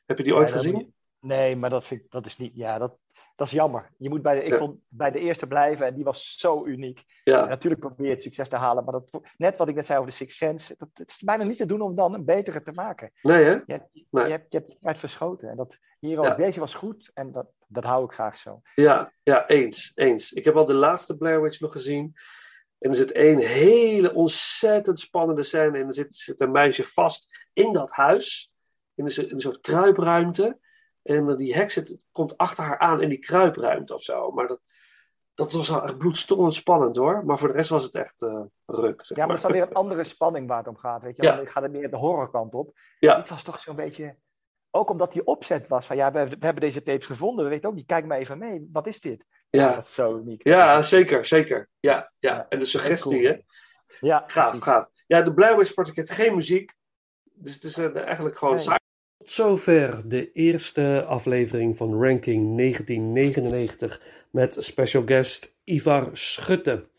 Speaker 2: Heb je die ooit
Speaker 3: Nee,
Speaker 2: gezien?
Speaker 3: je- Nee, maar dat, vind dat is niet. Ja, dat, dat is jammer. Je moet bij de, ik
Speaker 2: Ja.
Speaker 3: vond bij de eerste blijven en die was zo uniek.
Speaker 2: Ja.
Speaker 3: En natuurlijk probeer je het succes te halen, maar dat, net wat ik net zei over de Sixth Sense, dat, het is bijna niet te doen om dan een betere te maken.
Speaker 2: Nee, hè?
Speaker 3: Je, hebt- je, hebt, je hebt je uit verschoten. En dat, hier ook,
Speaker 2: Ja.
Speaker 3: deze was goed en dat, dat hou ik graag zo.
Speaker 2: Ja, ja, eens, eens. Ik heb al de laatste Blair Witch nog gezien. En er zit één hele ontzettend spannende scène. En er zit, zit een meisje vast in dat huis. In een, soort- in een soort kruipruimte. En die heks zit, komt achter haar aan in die kruipruimte of zo. Maar dat, dat was wel echt bloedstollend spannend hoor. Maar voor de rest was het echt eh, ruk. Zeg
Speaker 3: Ja, maar dat is dan weer een andere spanning waar het om gaat. Weet je?
Speaker 2: Ja.
Speaker 3: Dan gaat het meer de horrorkant op.
Speaker 2: Ja.
Speaker 3: Dit was toch zo'n beetje... Ook omdat die opzet was van, ja, we, hebben- we hebben deze tapes gevonden. We weten ook niet, kijk maar even mee. Wat is dit?
Speaker 2: Ja.
Speaker 3: Dat is zo uniek.
Speaker 2: Ja, zeker, zeker. Ja, ja. En de suggestie,
Speaker 3: cool.
Speaker 2: hè?
Speaker 3: Ja,
Speaker 2: gaaf,
Speaker 3: precies.
Speaker 2: gaaf. Ja, de Witch Project heeft geen muziek. Dus het is eh, eigenlijk gewoon saai.
Speaker 19: Tot zover de eerste aflevering van Ranking 1999 met special guest Ivar Schutte.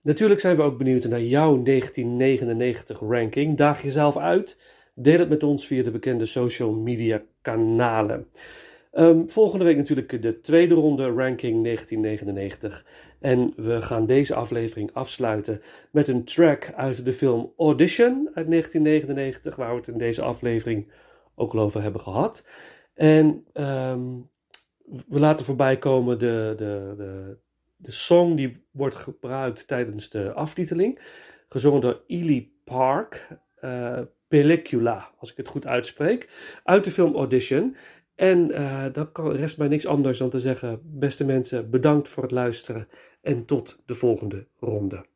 Speaker 19: Natuurlijk zijn we ook benieuwd naar jouw 1999 ranking. Daag jezelf uit. Deel het met ons via de bekende social media kanalen. Ehm, volgende week natuurlijk de tweede ronde ranking 1999. En we gaan deze aflevering afsluiten met een track uit de film Audition uit 1999, waar we het in deze aflevering ook al over hebben gehad. En ehm, we laten voorbij komen de, de, de, de song die wordt gebruikt tijdens de aftiteling, gezongen door Ely Park, eh, Pellicula, als ik het goed uitspreek, uit de film Audition. En eh, dan kan, rest mij niks anders dan te zeggen, beste mensen, bedankt voor het luisteren en tot de volgende ronde.